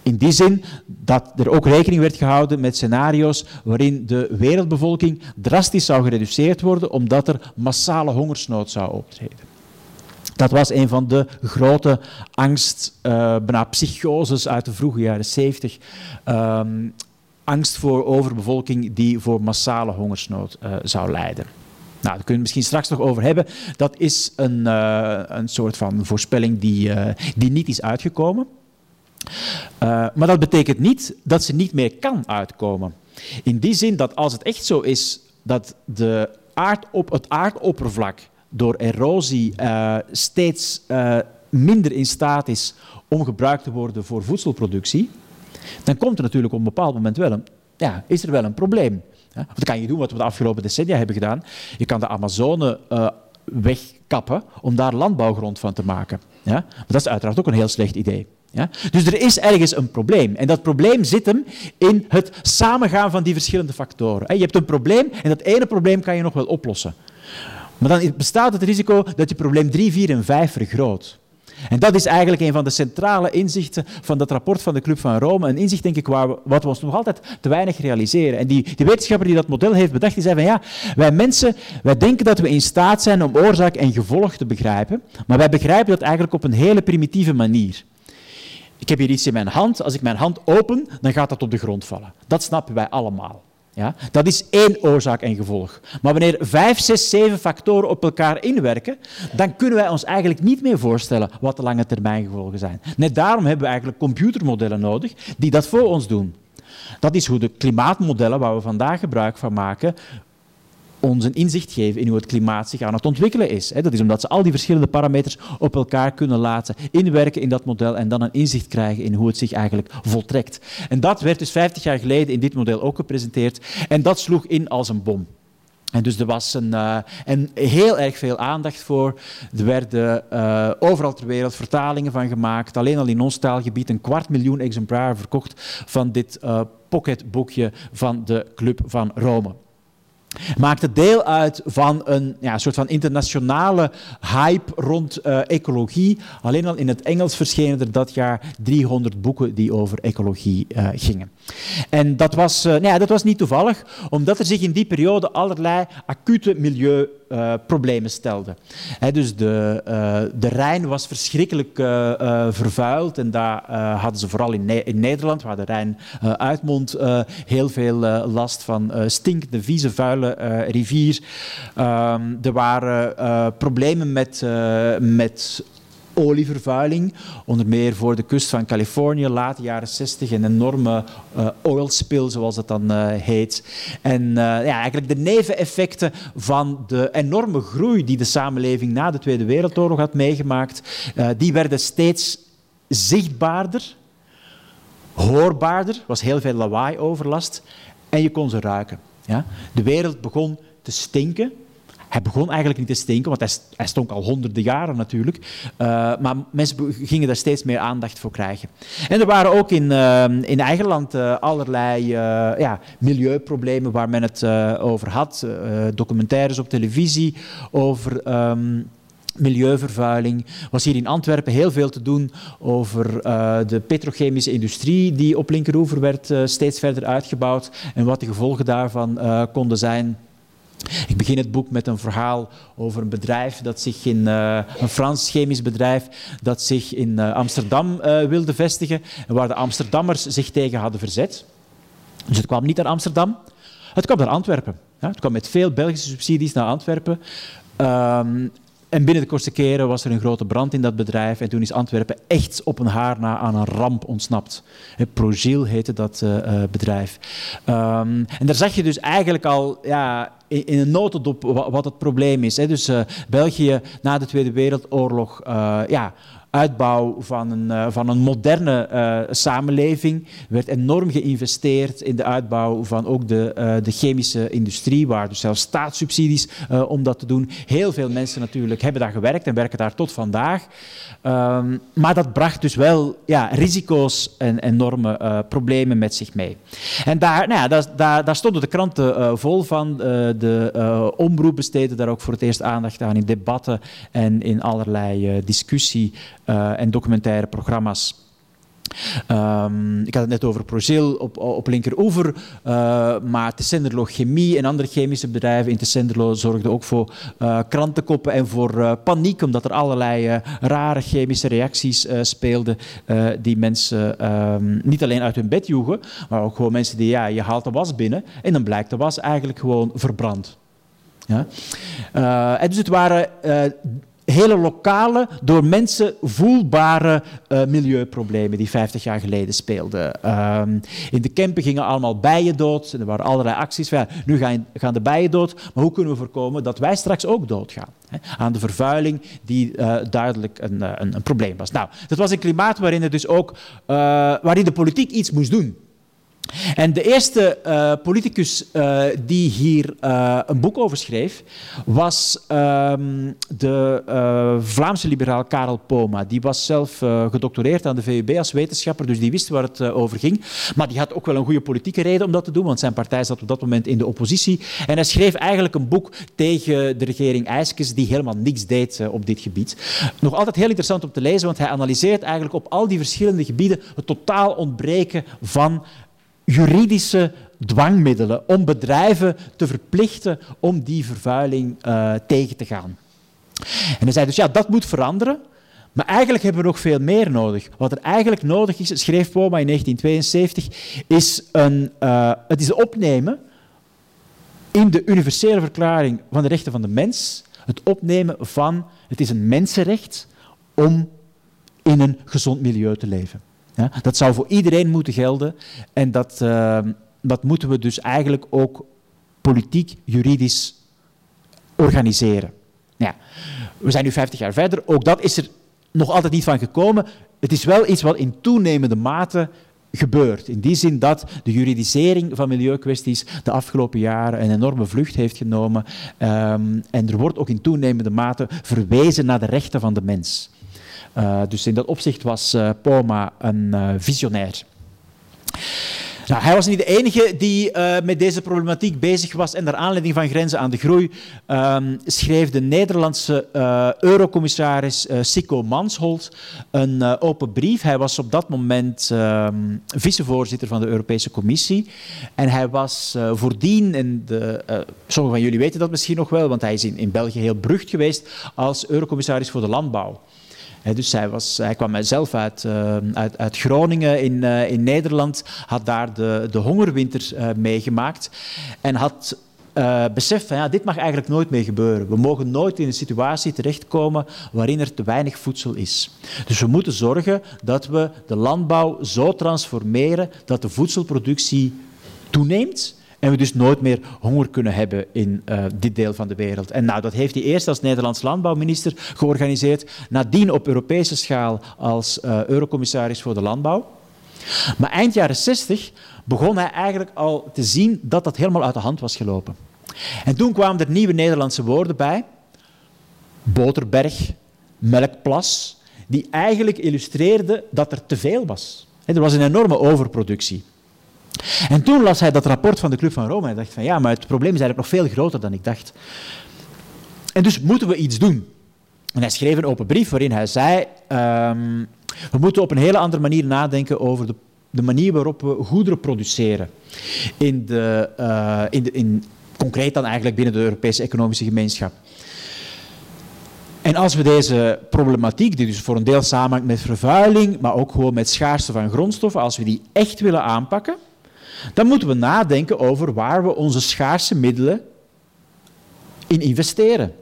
In die zin dat er ook rekening werd gehouden met scenario's waarin de wereldbevolking drastisch zou gereduceerd worden omdat er massale hongersnood zou optreden. Dat was een van de grote angst, uh, psychoses uit de vroege jaren 70. Um, angst voor overbevolking die voor massale hongersnood uh, zou leiden. Nou, daar kunnen we misschien straks nog over hebben. Dat is een, uh, een soort van voorspelling die, die niet is uitgekomen. Uh, maar dat betekent niet dat ze niet meer kan uitkomen. In die zin dat als het echt zo is dat de aardop, het aardoppervlak door erosie uh, steeds uh, minder in staat is om gebruikt te worden voor voedselproductie, dan komt er natuurlijk op een bepaald moment wel een, ja, is er wel een probleem. Of dan kan je doen wat we de afgelopen decennia hebben gedaan. Je kan de Amazone wegkappen om daar landbouwgrond van te maken. Ja? Maar dat is uiteraard ook een heel slecht idee. Ja? Dus er is ergens een probleem. En dat probleem zit hem in het samengaan van die verschillende factoren. Je hebt een probleem en dat ene probleem kan je nog wel oplossen. Maar dan bestaat het risico dat je probleem 3, 4 en 5 vergroot. En dat is eigenlijk een van de centrale inzichten van dat rapport van de Club van Rome. Een inzicht, denk ik, waar we, wat we ons nog altijd te weinig realiseren. En die, die wetenschapper die dat model heeft bedacht, die zei van ja, wij mensen, wij denken dat we in staat zijn om oorzaak en gevolg te begrijpen, maar wij begrijpen dat eigenlijk op een hele primitieve manier. Ik heb hier iets in mijn hand. Als ik mijn hand open, dan gaat dat op de grond vallen. Dat snappen wij allemaal. Ja? Dat is één oorzaak en gevolg. Maar wanneer vijf, zes, zeven factoren op elkaar inwerken, dan kunnen wij ons eigenlijk niet meer voorstellen wat de lange termijn gevolgen zijn. Net daarom hebben we eigenlijk computermodellen nodig die dat voor ons doen. Dat is hoe de klimaatmodellen waar we vandaag gebruik van maken, ons een inzicht geven in hoe het klimaat zich aan het ontwikkelen is. Dat is omdat ze al die verschillende parameters op elkaar kunnen laten inwerken in dat model en dan een inzicht krijgen in hoe het zich eigenlijk voltrekt. En dat werd dus 50 jaar geleden in dit model ook gepresenteerd en dat sloeg in als een bom. En dus er was een, uh, en heel erg veel aandacht voor. Er werden uh, overal ter wereld vertalingen van gemaakt. Alleen al in ons taalgebied een kwart miljoen exemplaren verkocht van dit uh, pocketboekje van de Club van Rome. Maakte deel uit van een ja, soort van internationale hype rond uh, ecologie. Alleen al in het Engels verschenen er dat jaar 300 boeken die over ecologie uh, gingen. En dat was, uh, dat was niet toevallig, omdat er zich in die periode allerlei acute milieuproblemen stelden. Dus de, de Rijn was verschrikkelijk vervuild en daar hadden ze vooral in, in, Nederland, waar de Rijn uitmondt, heel veel last van stinkende, vieze, vuile rivier. Um, er waren problemen met, met olievervuiling. Onder meer voor de kust van Californië, late jaren 60, een enorme uh, zoals het dan uh, heet. En uh, ja, eigenlijk de neveneffecten van de enorme groei die de samenleving na de Tweede Wereldoorlog had meegemaakt, die werden steeds zichtbaarder, hoorbaarder, was heel veel lawaai-overlast en je kon ze ruiken. Ja? De wereld begon te stinken hij begon eigenlijk niet te stinken, want hij, stonk al honderden jaren natuurlijk. Uh, maar mensen gingen daar steeds meer aandacht voor krijgen. En er waren ook in, uh, in eigen land uh, allerlei ja, milieuproblemen waar men het over had. documentaires op televisie over. Um, milieuvervuiling. was hier in Antwerpen heel veel te doen over de petrochemische industrie die op Linkeroever werd steeds verder uitgebouwd en wat de gevolgen daarvan konden zijn. Ik begin het boek met een verhaal over een bedrijf dat zich in uh, een Frans chemisch bedrijf dat zich in uh, Amsterdam uh, wilde vestigen en waar de Amsterdammers zich tegen hadden verzet. Dus het kwam niet naar Amsterdam, het kwam naar Antwerpen. Het kwam met veel Belgische subsidies naar Antwerpen. Um, en binnen de kortste keren was er een grote brand in dat bedrijf en toen is Antwerpen echt op een haar na aan een ramp ontsnapt. Progil heette dat bedrijf. Um, en daar zag je dus eigenlijk al ja, in, een notendop wat, wat, het probleem is. Dus uh, België na de Tweede Wereldoorlog ja, uitbouw van een, uh, van een moderne uh, samenleving. Er werd enorm geïnvesteerd in de uitbouw van ook de, uh, de chemische industrie, waar dus zelfs staatssubsidies om dat te doen. Heel veel mensen natuurlijk hebben daar gewerkt en werken daar tot vandaag. Um, maar dat bracht dus wel ja, risico's en enorme problemen met zich mee. En daar, nou ja, daar, daar, daar stonden de kranten vol van. de omroep besteedde daar ook voor het eerst aandacht aan in debatten en in allerlei discussie uh, en documentaire programma's. Um, ik had het net over Progil op, op linkeroever, uh, maar Tessenderlo Chemie en andere chemische bedrijven in Tessenderlo zorgden ook voor uh, krantenkoppen en voor paniek, omdat er allerlei rare chemische reacties speelden die mensen um, niet alleen uit hun bed joegen, maar ook gewoon mensen die, ja, je haalt de was binnen en dan blijkt de was eigenlijk gewoon verbrand. Ja? en dus het waren hele lokale, door mensen voelbare uh, milieuproblemen die 50 jaar geleden speelden. Uh, in de Kempen gingen allemaal bijen dood. En er waren allerlei acties. Ja, nu gaan, gaan, de bijen dood, maar hoe kunnen we voorkomen dat wij straks ook doodgaan? Hè, aan de vervuiling die uh, duidelijk een, eh, een, een, probleem was. Nou, dat was een klimaat waarin, dus ook, waarin de politiek iets moest doen. En de eerste uh, politicus uh, die hier uh, een boek over schreef, was um, de Vlaamse liberaal Karel Poma. Die was zelf gedoctoreerd aan de VUB als wetenschapper, dus die wist waar het over ging. Maar die had ook wel een goede politieke reden om dat te doen, want zijn partij zat op dat moment in de oppositie. En hij schreef eigenlijk een boek tegen de regering IJskes, die helemaal niks deed op dit gebied. Nog altijd heel interessant om te lezen, want hij analyseert eigenlijk op al die verschillende gebieden het totaal ontbreken van juridische dwangmiddelen om bedrijven te verplichten om die vervuiling uh, tegen te gaan. En hij zei dus, ja, dat moet veranderen, maar eigenlijk hebben we nog veel meer nodig. Wat er eigenlijk nodig is, schreef Poma in 1972, is een, uh, het is opnemen in de universele verklaring van de rechten van de mens, het opnemen van, het is een mensenrecht om in een gezond milieu te leven. Ja, dat zou voor iedereen moeten gelden en dat, uh, dat moeten we dus eigenlijk ook politiek, juridisch organiseren. Ja, we zijn nu 50 jaar verder, ook dat is er nog altijd niet van gekomen. Het is wel iets wat in toenemende mate gebeurt. In die zin dat de juridisering van milieukwesties de afgelopen jaren een enorme vlucht heeft genomen. Um, en er wordt ook in toenemende mate verwezen naar de rechten van de mens. Uh, dus in dat opzicht was uh, Poma een uh, visionair. Nou, hij was niet de enige die met deze problematiek bezig was en naar aanleiding van grenzen aan de groei um, schreef de Nederlandse eurocommissaris Sico Mansholt een open brief. Hij was op dat moment um, vicevoorzitter van de Europese Commissie en hij was voordien, en sommigen van jullie weten dat misschien nog wel, want hij is in, in België heel berucht geweest als eurocommissaris voor de landbouw dus hij, was, hij kwam zelf uit, uh, uit, uit, Groningen in, uh, in Nederland, had daar de, de hongerwinter uh, meegemaakt en had beseft van dit mag eigenlijk nooit meer gebeuren. We mogen nooit in een situatie terechtkomen waarin er te weinig voedsel is. Dus we moeten zorgen dat we de landbouw zo transformeren dat de voedselproductie toeneemt en we dus nooit meer honger kunnen hebben in uh, dit deel van de wereld. En nou, dat heeft hij eerst als Nederlands landbouwminister georganiseerd, nadien op Europese schaal als uh, eurocommissaris voor de landbouw. Maar eind jaren 60 begon hij eigenlijk al te zien dat dat helemaal uit de hand was gelopen. En toen kwamen er nieuwe Nederlandse woorden bij. Boterberg, melkplas, die eigenlijk illustreerden dat er te veel was. Er was een enorme overproductie. En toen las hij dat rapport van de Club van Rome en dacht van ja, maar het probleem is eigenlijk nog veel groter dan ik dacht. En dus moeten we iets doen. En hij schreef een open brief waarin hij zei, um, we moeten op een hele andere manier nadenken over de, de manier waarop we goederen produceren. In de, uh, in in, concreet dan eigenlijk binnen de Europese economische gemeenschap. En als we deze problematiek, die dus voor een deel samenhangt met vervuiling, maar ook gewoon met schaarste van grondstoffen, als we die echt willen aanpakken, dan moeten we nadenken over waar we onze schaarse middelen in investeren.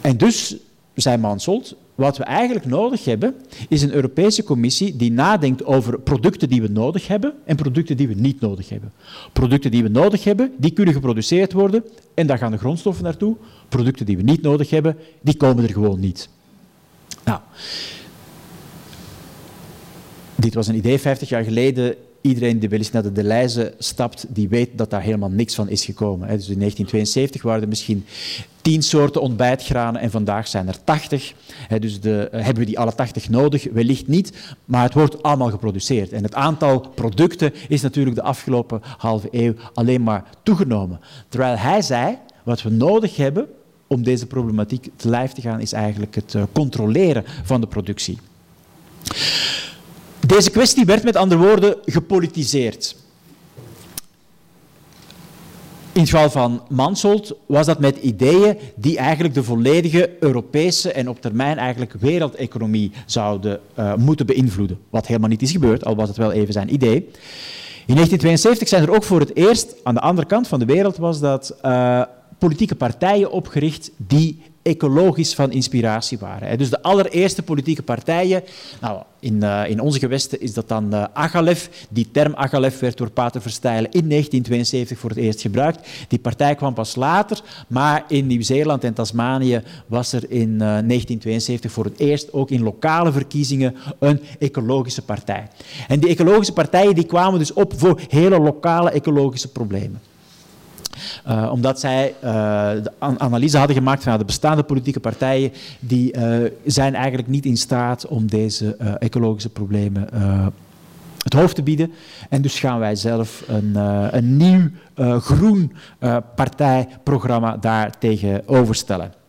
En dus, zei Mansold, wat we eigenlijk nodig hebben, is een Europese Commissie die nadenkt over producten die we nodig hebben en producten die we niet nodig hebben. Producten die we nodig hebben, die kunnen geproduceerd worden en daar gaan de grondstoffen naartoe. Producten die we niet nodig hebben, die komen er gewoon niet. Nou, dit was een idee 50 jaar geleden iedereen die wel eens naar de Deleuze stapt, die weet dat daar helemaal niks van is gekomen. Dus in 1972 waren er misschien tien soorten ontbijtgranen en vandaag zijn er 80. Dus de, eh, hebben we die alle 80 nodig? Wellicht niet, maar het wordt allemaal geproduceerd. En het aantal producten is natuurlijk de afgelopen halve eeuw alleen maar toegenomen. Terwijl hij zei, wat we nodig hebben om deze problematiek te lijf te gaan, is eigenlijk het eh, controleren van de productie. Deze kwestie werd met andere woorden gepolitiseerd. In het geval van Mansholt was dat met ideeën die eigenlijk de volledige Europese en op termijn eigenlijk wereldeconomie zouden uh, moeten beïnvloeden. Wat helemaal niet is gebeurd, al was het wel even zijn idee. In 1972 zijn er ook voor het eerst, aan de andere kant van de wereld, was dat uh, politieke partijen opgericht die ecologisch van inspiratie waren. Dus de allereerste politieke partijen, nou, in, uh, in onze gewesten is dat dan uh, Agalef. Die term Agalef werd door Pater Verstijlen in 1972 voor het eerst gebruikt. Die partij kwam pas later, maar in Nieuw-Zeeland en Tasmanië was er in uh, eh, 1972 voor het eerst ook in lokale verkiezingen een ecologische partij. En die ecologische partijen die kwamen dus op voor hele lokale ecologische problemen. Uh, omdat zij uh, de analyse hadden gemaakt van de bestaande politieke partijen, die uh, zijn eigenlijk niet in staat om deze ecologische problemen het hoofd te bieden. En dus gaan wij zelf een, een nieuw groen partijprogramma daar tegenover stellen.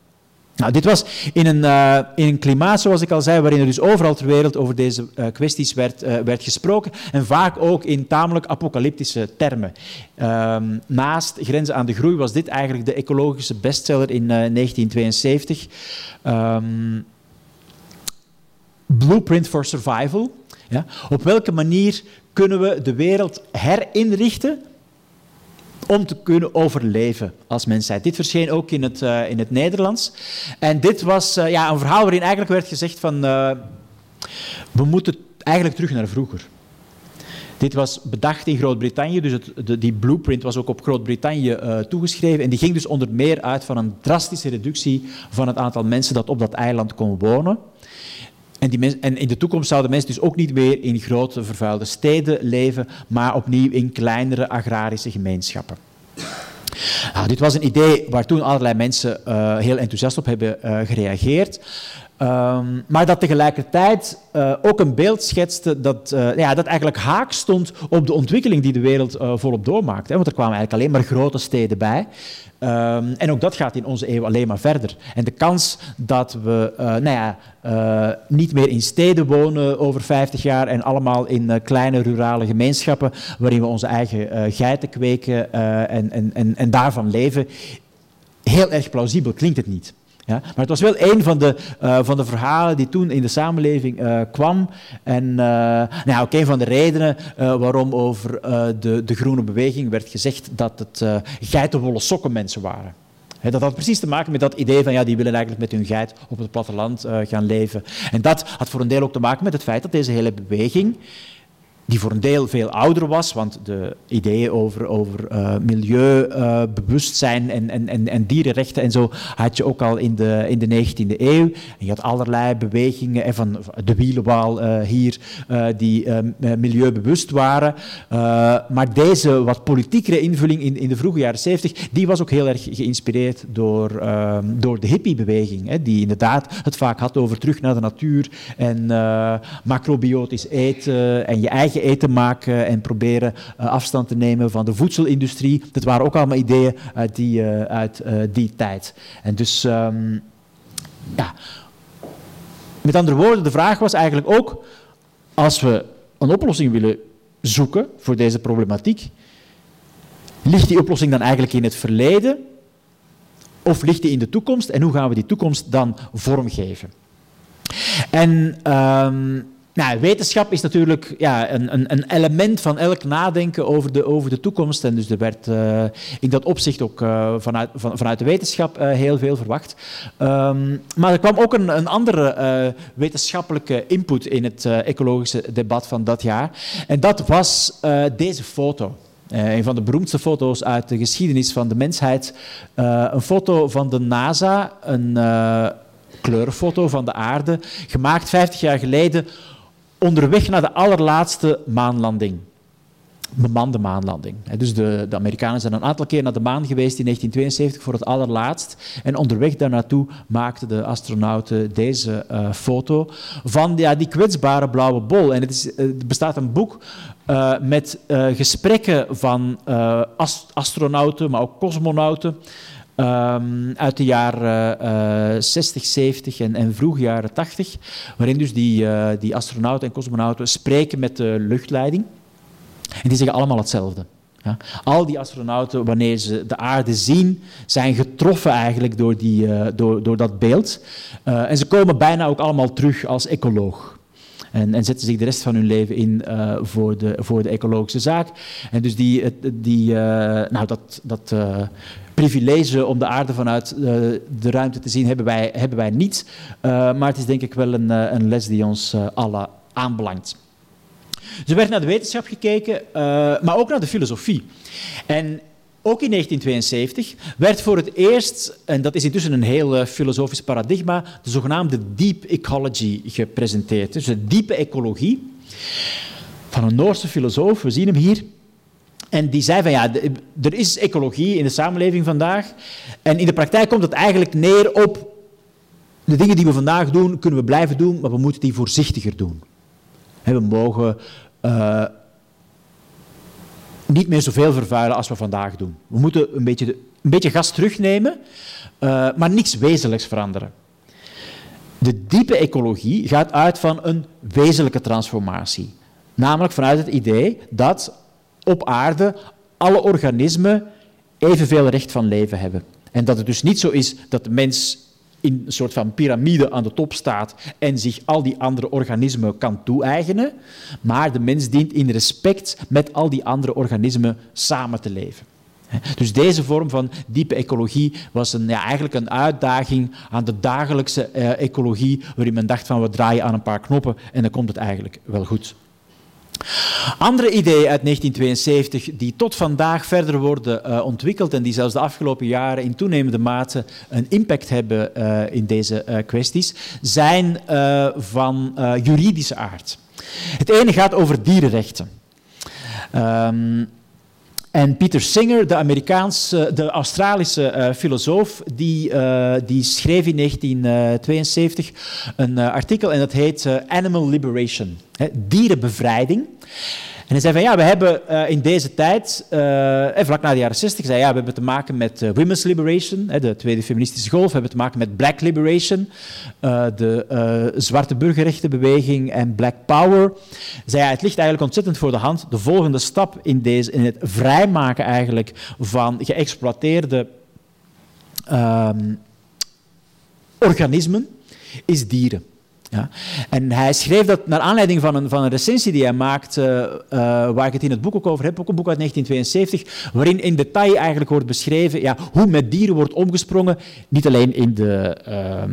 Nou, dit was in een, uh, in een klimaat, zoals ik al zei, waarin er dus overal ter wereld over deze uh, kwesties werd, uh, werd gesproken en vaak ook in tamelijk apocalyptische termen. Um, naast Grenzen aan de Groei was dit eigenlijk de ecologische bestseller in 1972. Um, ehm, Blueprint for Survival. Ja? Op welke manier kunnen we de wereld herinrichten om te kunnen overleven als mensheid. Dit verscheen ook in het, uh, in het Nederlands. En dit was uh, ja, een verhaal waarin eigenlijk werd gezegd van... Uh, we moeten eigenlijk terug naar vroeger. Dit was bedacht in Groot-Brittannië, dus het, de, die blueprint was ook op Groot-Brittannië toegeschreven. En die ging dus onder meer uit van een drastische reductie van het aantal mensen dat op dat eiland kon wonen. En, die en, in de toekomst zouden mensen dus ook niet meer in grote vervuilde steden leven, maar opnieuw in kleinere agrarische gemeenschappen. Nou, dit was een idee waar toen allerlei mensen uh, heel enthousiast op hebben uh, gereageerd. Ehm, maar dat tegelijkertijd uh, ook een beeld schetste dat, uh, ja, dat eigenlijk haak stond op de ontwikkeling die de wereld uh, volop doormaakte. Want er kwamen eigenlijk alleen maar grote steden bij. Um, en ook dat gaat in onze eeuw alleen maar verder. En de kans dat we nou ja, niet meer in steden wonen over 50 jaar en allemaal in kleine rurale gemeenschappen waarin we onze eigen geiten kweken en, en, en, en daarvan leven, heel erg plausibel klinkt het niet. Ja? Maar het was wel een van de, uh, van de verhalen die toen in de samenleving uh, kwam. En uh, nou, ook een van de redenen waarom over de, de groene beweging werd gezegd dat het geitenwolle sokken mensen waren. dat had precies te maken met dat idee van ja, die willen eigenlijk met hun geit op het platteland gaan leven. En dat had voor een deel ook te maken met het feit dat deze hele beweging die voor een deel veel ouder was, want de ideeën over, over uh, milieubewustzijn en, en, en, en, dierenrechten en zo had je ook al in de, in de 19e eeuw. Je had allerlei bewegingen, en van de wielenwaal uh, hier, die milieubewust waren. maar deze wat politiekere invulling in, in de vroege jaren 70, die was ook heel erg geïnspireerd door, ehm, door de hippiebeweging, hè, die inderdaad het vaak had over terug naar de natuur en macrobiotisch eten en je eigen eten maken en proberen uh, afstand te nemen van de voedselindustrie. Dat waren ook allemaal ideeën uit die, uh, uit, uh, die tijd. En dus, um, ja. Met andere woorden, de vraag was eigenlijk ook, als we een oplossing willen zoeken voor deze problematiek, ligt die oplossing dan eigenlijk in het verleden of ligt die in de toekomst en hoe gaan we die toekomst dan vormgeven? En um, nou, wetenschap is natuurlijk ja, een, een, element van elk nadenken over de, over de toekomst. En dus er werd uh, in dat opzicht ook uh, vanuit, van, vanuit de wetenschap uh, heel veel verwacht. Um, maar er kwam ook een, een andere wetenschappelijke input in het ecologische debat van dat jaar. En dat was deze foto. Een van de beroemdste foto's uit de geschiedenis van de mensheid. Een foto van de NASA, een kleurenfoto van de aarde, gemaakt 50 jaar geleden onderweg naar de allerlaatste maanlanding. Bemande maanlanding. Dus de, de, Amerikanen zijn een aantal keer naar de maan geweest in 1972 voor het allerlaatst. En onderweg daar naartoe maakten de astronauten deze uh, foto van ja, die kwetsbare blauwe bol. En het is, er bestaat een boek uh, met gesprekken van ast astronauten, maar ook cosmonauten. Um, uit de jaren uh, 60, 70 en, en vroeg jaren 80, waarin dus die, uh, die astronauten en cosmonauten spreken met de luchtleiding. En die zeggen allemaal hetzelfde. Ja. Al die astronauten, wanneer ze de aarde zien, zijn getroffen eigenlijk door, die, uh, door, door dat beeld. Uh, en ze komen bijna ook allemaal terug als ecoloog. En, en, zetten zich de rest van hun leven in voor, de, voor de ecologische zaak. En dus die, die, nou, dat, dat privilege om de aarde vanuit uh, de ruimte te zien hebben wij, hebben wij niet. Uh, maar het is denk ik wel een, uh, een les die ons alle aanbelangt. Er werd naar de wetenschap gekeken, maar ook naar de filosofie. En ook in 1972 werd voor het eerst, en dat is intussen een heel filosofisch paradigma, de zogenaamde deep ecology gepresenteerd. Dus de diepe ecologie van een Noorse filosoof, we zien hem hier, en die zei van ja, er is ecologie in de samenleving vandaag. En in de praktijk komt het eigenlijk neer op de dingen die we vandaag doen, kunnen we blijven doen, maar we moeten die voorzichtiger doen. We mogen uh, niet meer zoveel vervuilen als we vandaag doen. We moeten een beetje, een beetje gas terugnemen, uh, maar niks wezenlijks veranderen. De diepe ecologie gaat uit van een wezenlijke transformatie. Namelijk vanuit het idee dat op aarde alle organismen evenveel recht van leven hebben. En dat het dus niet zo is dat de mens in een soort van piramide aan de top staat en zich al die andere organismen kan toe-eigenen, maar de mens dient in respect met al die andere organismen samen te leven. Dus deze vorm van diepe ecologie was een, ja, eigenlijk een uitdaging aan de dagelijkse uh, ecologie, waarin men dacht van we draaien aan een paar knoppen en dan komt het eigenlijk wel goed. Andere ideeën uit 1972 die tot vandaag verder worden uh, ontwikkeld en die zelfs de afgelopen jaren in toenemende mate een impact hebben uh, in deze uh, kwesties, zijn van juridische aard. Het ene gaat over dierenrechten. Um, En Peter Singer, de, Amerikaanse, de Australische uh, filosoof, die, uh, die schreef in 1972 een uh, artikel en dat heet Animal Liberation, hè, dierenbevrijding. En hij zei van ja, we hebben uh, in deze tijd, uh, vlak na de jaren 60, zei ja, we hebben te maken met women's liberation, hè, de tweede feministische golf, we hebben te maken met black liberation, de zwarte burgerrechtenbeweging en black power. Zei ja, het ligt eigenlijk ontzettend voor de hand. De volgende stap in, deze, in het vrijmaken eigenlijk van geëxploiteerde um, organismen is dieren. Ja. En hij schreef dat naar aanleiding van een, van een recensie die hij maakt, uh, uh, waar ik het in het boek ook over heb, ook een boek uit 1972, waarin in detail eigenlijk wordt beschreven ja, hoe met dieren wordt omgesprongen, niet alleen in de... Uh,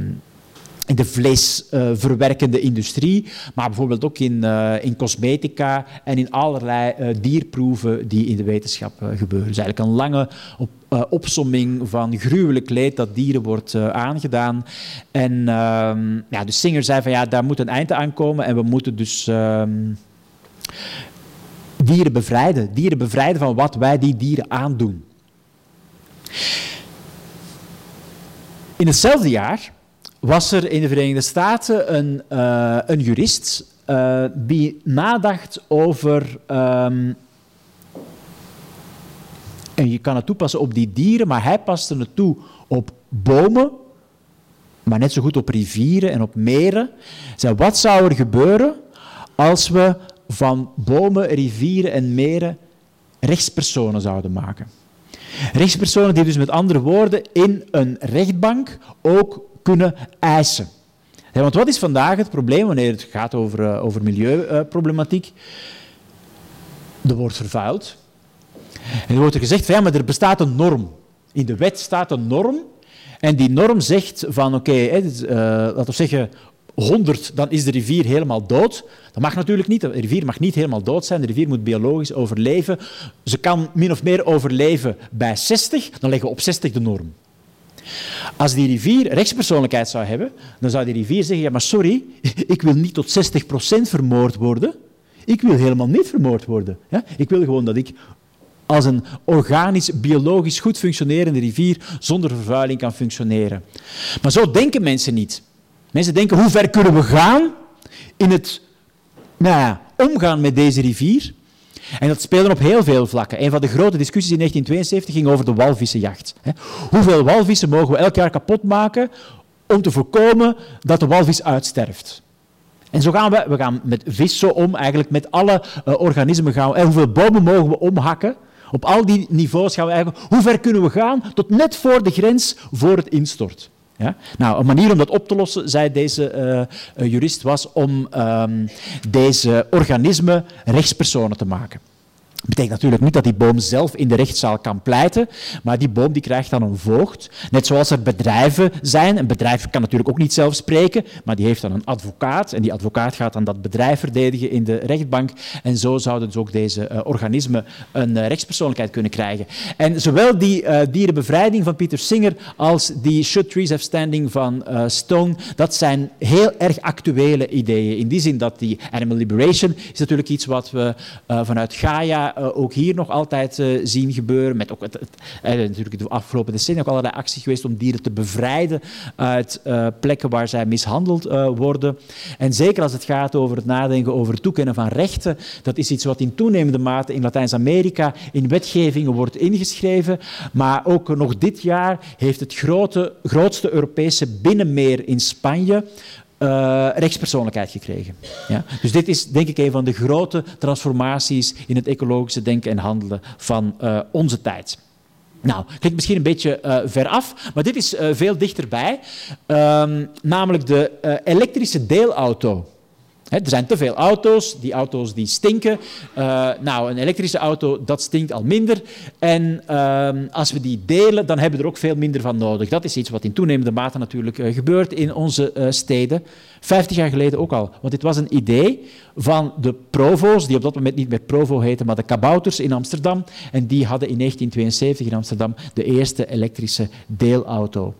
in de vleesverwerkende uh, industrie, maar bijvoorbeeld ook in, uh, in cosmetica en in allerlei uh, dierproeven die in de wetenschap gebeuren. Dus eigenlijk een lange op, opsomming van gruwelijk leed dat dieren wordt aangedaan. En ehm, ja, de Singer zei van ja, daar moet een eind aan komen en we moeten dus ehm, dieren bevrijden. Dieren bevrijden van wat wij die dieren aandoen. In hetzelfde jaar was er in de Verenigde Staten een, uh, een jurist uh, die nadacht over. Um, en je kan het toepassen op die dieren, maar hij paste het toe op bomen, maar net zo goed op rivieren en op meren. Zei, wat zou er gebeuren als we van bomen, rivieren en meren rechtspersonen zouden maken? Rechtspersonen die dus met andere woorden in een rechtbank ook kunnen eisen. want wat is vandaag het probleem wanneer het gaat over, uh, over milieuproblematiek? er wordt vervuild. En er wordt er gezegd ja, maar er bestaat een norm. In de wet staat een norm. En die norm zegt van oké, uh, laten we zeggen 100, dan is de rivier helemaal dood. Dat mag natuurlijk niet. De rivier mag niet helemaal dood zijn. De rivier moet biologisch overleven. Ze kan min of meer overleven bij 60. Dan leggen we op 60 de norm. Als die rivier rechtspersoonlijkheid zou hebben, dan zou die rivier zeggen, ja maar sorry, <laughs> ik wil niet tot 60% vermoord worden. Ik wil helemaal niet vermoord worden. Ja? Ik wil gewoon dat ik als een organisch, biologisch goed functionerende rivier zonder vervuiling kan functioneren. Maar zo denken mensen niet. Mensen denken, hoe ver kunnen we gaan in het nou ja, omgaan met deze rivier? En dat speelde op heel veel vlakken. Een van de grote discussies in 1972 ging over de walvissenjacht. Hoeveel walvissen mogen we elk jaar kapot maken om te voorkomen dat de walvis uitsterft? En zo gaan we, we gaan met vis zo om, eigenlijk met alle uh, organismen gaan en hoeveel bomen mogen we omhakken? Op al die niveaus gaan we eigenlijk, hoe ver kunnen we gaan tot net voor de grens voor het instort? Ja? Nou, een manier om dat op te lossen, zei deze uh, jurist, was om um, deze organismen rechtspersonen te maken. Dat betekent natuurlijk niet dat die boom zelf in de rechtszaal kan pleiten, maar die boom die krijgt dan een voogd. Net zoals er bedrijven zijn. Een bedrijf kan natuurlijk ook niet zelf spreken, maar die heeft dan een advocaat. En die advocaat gaat dan dat bedrijf verdedigen in de rechtbank. En zo zouden dus ook deze uh, organismen een uh, rechtspersoonlijkheid kunnen krijgen. En zowel die uh, dierenbevrijding van Peter Singer als die Should Trees Have Standing van Stone, dat zijn heel erg actuele ideeën. In die zin dat die animal liberation is natuurlijk iets wat we vanuit Gaia uh, ook hier nog altijd uh, zien gebeuren. Met ook het, uh, natuurlijk de afgelopen decennia ook allerlei acties geweest om dieren te bevrijden uit plekken waar zij mishandeld worden. En zeker als het gaat over het nadenken over het toekennen van rechten, dat is iets wat in toenemende mate in Latijns-Amerika in wetgevingen wordt ingeschreven. Maar ook nog dit jaar heeft het grote, grootste Europese binnenmeer in Spanje uh, rechtspersoonlijkheid gekregen. Ja? Dus dit is denk ik een van de grote transformaties in het ecologische denken en handelen van uh, onze tijd. Nou, klinkt misschien een beetje uh, ver af, maar dit is veel dichterbij. Um, namelijk de elektrische deelauto er zijn te veel auto's, die auto's die stinken. Uh, nou, een elektrische auto, dat stinkt al minder. En uh, als we die delen, dan hebben we er ook veel minder van nodig. Dat is iets wat in toenemende mate natuurlijk uh, gebeurt in onze uh, steden. Vijftig jaar geleden ook al. Want dit was een idee van de provo's, die op dat moment niet meer provo heten, maar de kabouters in Amsterdam. En die hadden in 1972 in Amsterdam de eerste elektrische deelauto.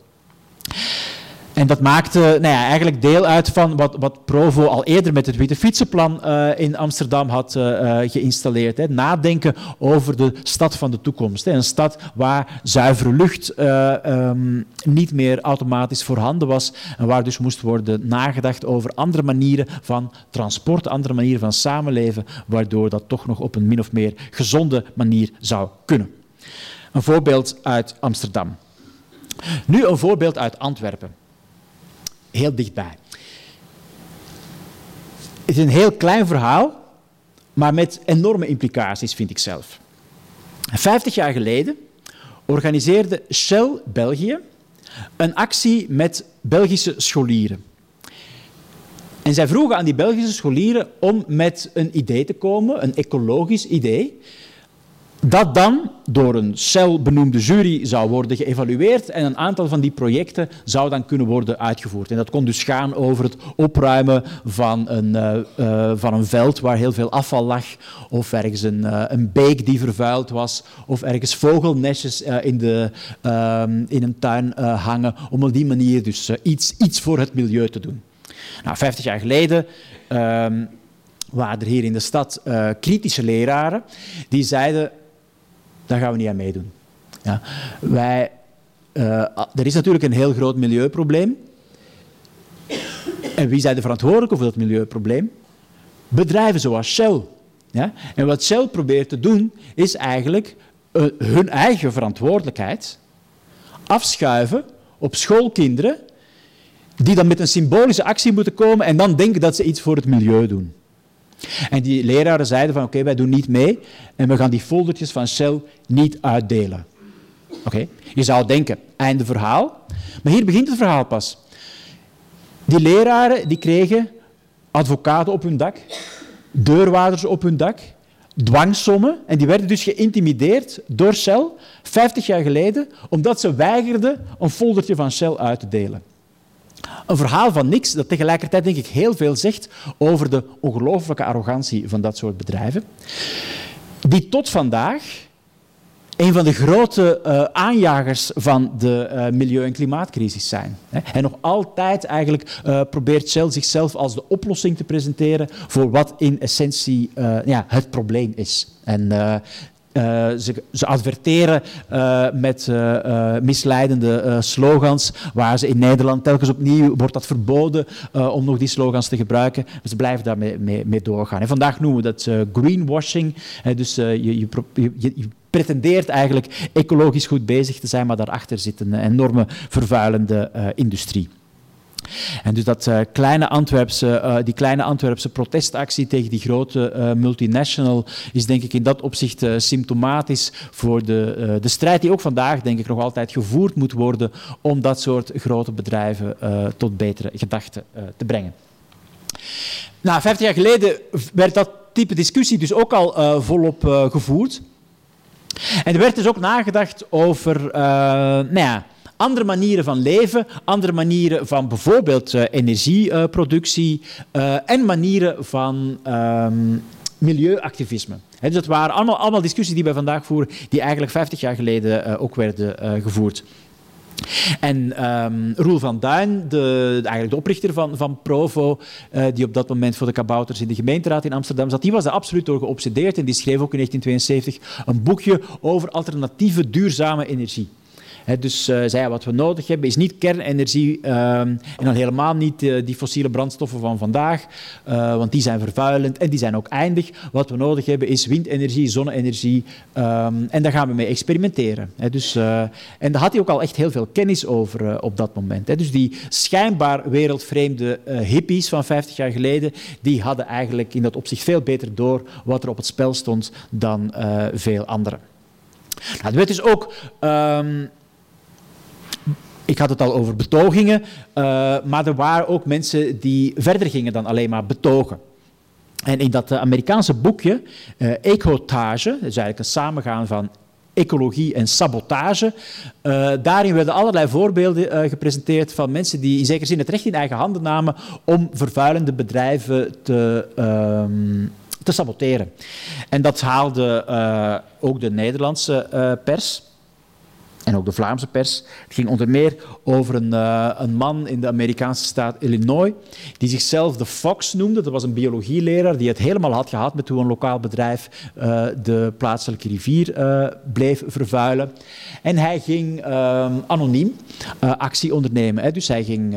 En dat maakte nou ja, eigenlijk deel uit van wat, wat Provo al eerder met het Witte Fietsenplan uh, in Amsterdam had uh, geïnstalleerd. Hè. Nadenken over de stad van de toekomst. Een stad waar zuivere lucht um, niet meer automatisch voorhanden was en waar dus moest worden nagedacht over andere manieren van transport, andere manieren van samenleven, waardoor dat toch nog op een min of meer gezonde manier zou kunnen. Een voorbeeld uit Amsterdam. Nu een voorbeeld uit Antwerpen. Heel dichtbij. Het is een heel klein verhaal, maar met enorme implicaties, vind ik zelf. Vijftig jaar geleden organiseerde Shell België een actie met Belgische scholieren. En zij vroegen aan die Belgische scholieren om met een idee te komen, een ecologisch idee, dat dan door een cel benoemde jury zou worden geëvalueerd en een aantal van die projecten zou dan kunnen worden uitgevoerd. En dat kon dus gaan over het opruimen van een, uh, uh, van een veld waar heel veel afval lag, of ergens een, uh, een beek die vervuild was, of ergens vogelnestjes in, de, ehm, in een tuin hangen, om op die manier dus iets, iets voor het milieu te doen. Nou, 50 jaar geleden ehm, waren er hier in de stad kritische leraren die zeiden daar gaan we niet aan meedoen. Ja. Wij, uh, er is natuurlijk een heel groot milieuprobleem. En wie zijn de verantwoordelijken voor dat milieuprobleem? Bedrijven zoals Shell. Ja? En wat Shell probeert te doen, is eigenlijk uh, hun eigen verantwoordelijkheid afschuiven op schoolkinderen, die dan met een symbolische actie moeten komen en dan denken dat ze iets voor het milieu doen. En die leraren zeiden van oké, wij doen niet mee en we gaan die foldertjes van Shell niet uitdelen. Oké, je zou denken, einde verhaal. Maar hier begint het verhaal pas. Die leraren die kregen advocaten op hun dak, deurwaarders op hun dak, dwangsommen en die werden dus geïntimideerd door Shell 50 jaar geleden omdat ze weigerden een foldertje van Shell uit te delen. Een verhaal van niks dat tegelijkertijd denk ik heel veel zegt over de ongelooflijke arrogantie van dat soort bedrijven, die tot vandaag een van de grote uh, aanjagers van de uh, milieu- en klimaatcrisis zijn. En nog altijd eigenlijk uh, probeert Shell zichzelf als de oplossing te presenteren voor wat in essentie ja, het probleem is. En uh, ze, ze, adverteren uh, met uh, misleidende slogans, waar ze in Nederland telkens opnieuw wordt dat verboden om nog die slogans te gebruiken. Maar ze blijven daarmee mee, mee doorgaan. En vandaag noemen we dat greenwashing. dus je, je, je, je, pretendeert eigenlijk ecologisch goed bezig te zijn, maar daarachter zit een enorme vervuilende industrie. En dus dat, uh, kleine Antwerpse, uh, die kleine Antwerpse protestactie tegen die grote uh, multinational is denk ik in dat opzicht symptomatisch voor de, de strijd die ook vandaag denk ik nog altijd gevoerd moet worden om dat soort grote bedrijven tot betere gedachten te brengen. Nou, 50 jaar geleden werd dat type discussie dus ook al volop gevoerd. En er werd dus ook nagedacht over, nou ja, andere manieren van leven, andere manieren van bijvoorbeeld uh, energieproductie uh, en manieren van um, milieuactivisme. Dus dat waren allemaal, allemaal discussies die wij vandaag voeren, die eigenlijk 50 jaar geleden uh, ook werden gevoerd. En um, Roel van Duin, de, eigenlijk de oprichter van, van Provo, die op dat moment voor de kabouters in de gemeenteraad in Amsterdam zat, die was er absoluut door geobsedeerd en die schreef ook in 1972 een boekje over alternatieve duurzame energie. Dus uh, zei, wat we nodig hebben is niet kernenergie uh, en dan helemaal niet uh, die fossiele brandstoffen van vandaag, uh, want die zijn vervuilend en die zijn ook eindig. Wat we nodig hebben is windenergie, zonne-energie um, en daar gaan we mee experimenteren. Dus, en daar had hij ook al echt heel veel kennis over op dat moment. Dus die schijnbaar wereldvreemde hippies van 50 jaar geleden, die hadden eigenlijk in dat opzicht veel beter door wat er op het spel stond dan veel anderen. Nou, er werd dus ook um, ik had het al over betogingen, uh, maar er waren ook mensen die verder gingen dan alleen maar betogen. En in dat Amerikaanse boekje, uh, Ecotage, dat is eigenlijk een samengaan van ecologie en sabotage. Uh, daarin werden allerlei voorbeelden gepresenteerd van mensen die in zekere zin het recht in eigen handen namen om vervuilende bedrijven te, uh, te saboteren. En dat haalde ook de Nederlandse pers. En ook de Vlaamse pers. Het ging onder meer over een, uh, een, man in de Amerikaanse staat Illinois, die zichzelf de Fox noemde. Dat was een biologieleraar die het helemaal had gehad met hoe een lokaal bedrijf uh, de plaatselijke rivier uh, bleef vervuilen. En hij ging anoniem actie ondernemen. Hè. Dus hij ging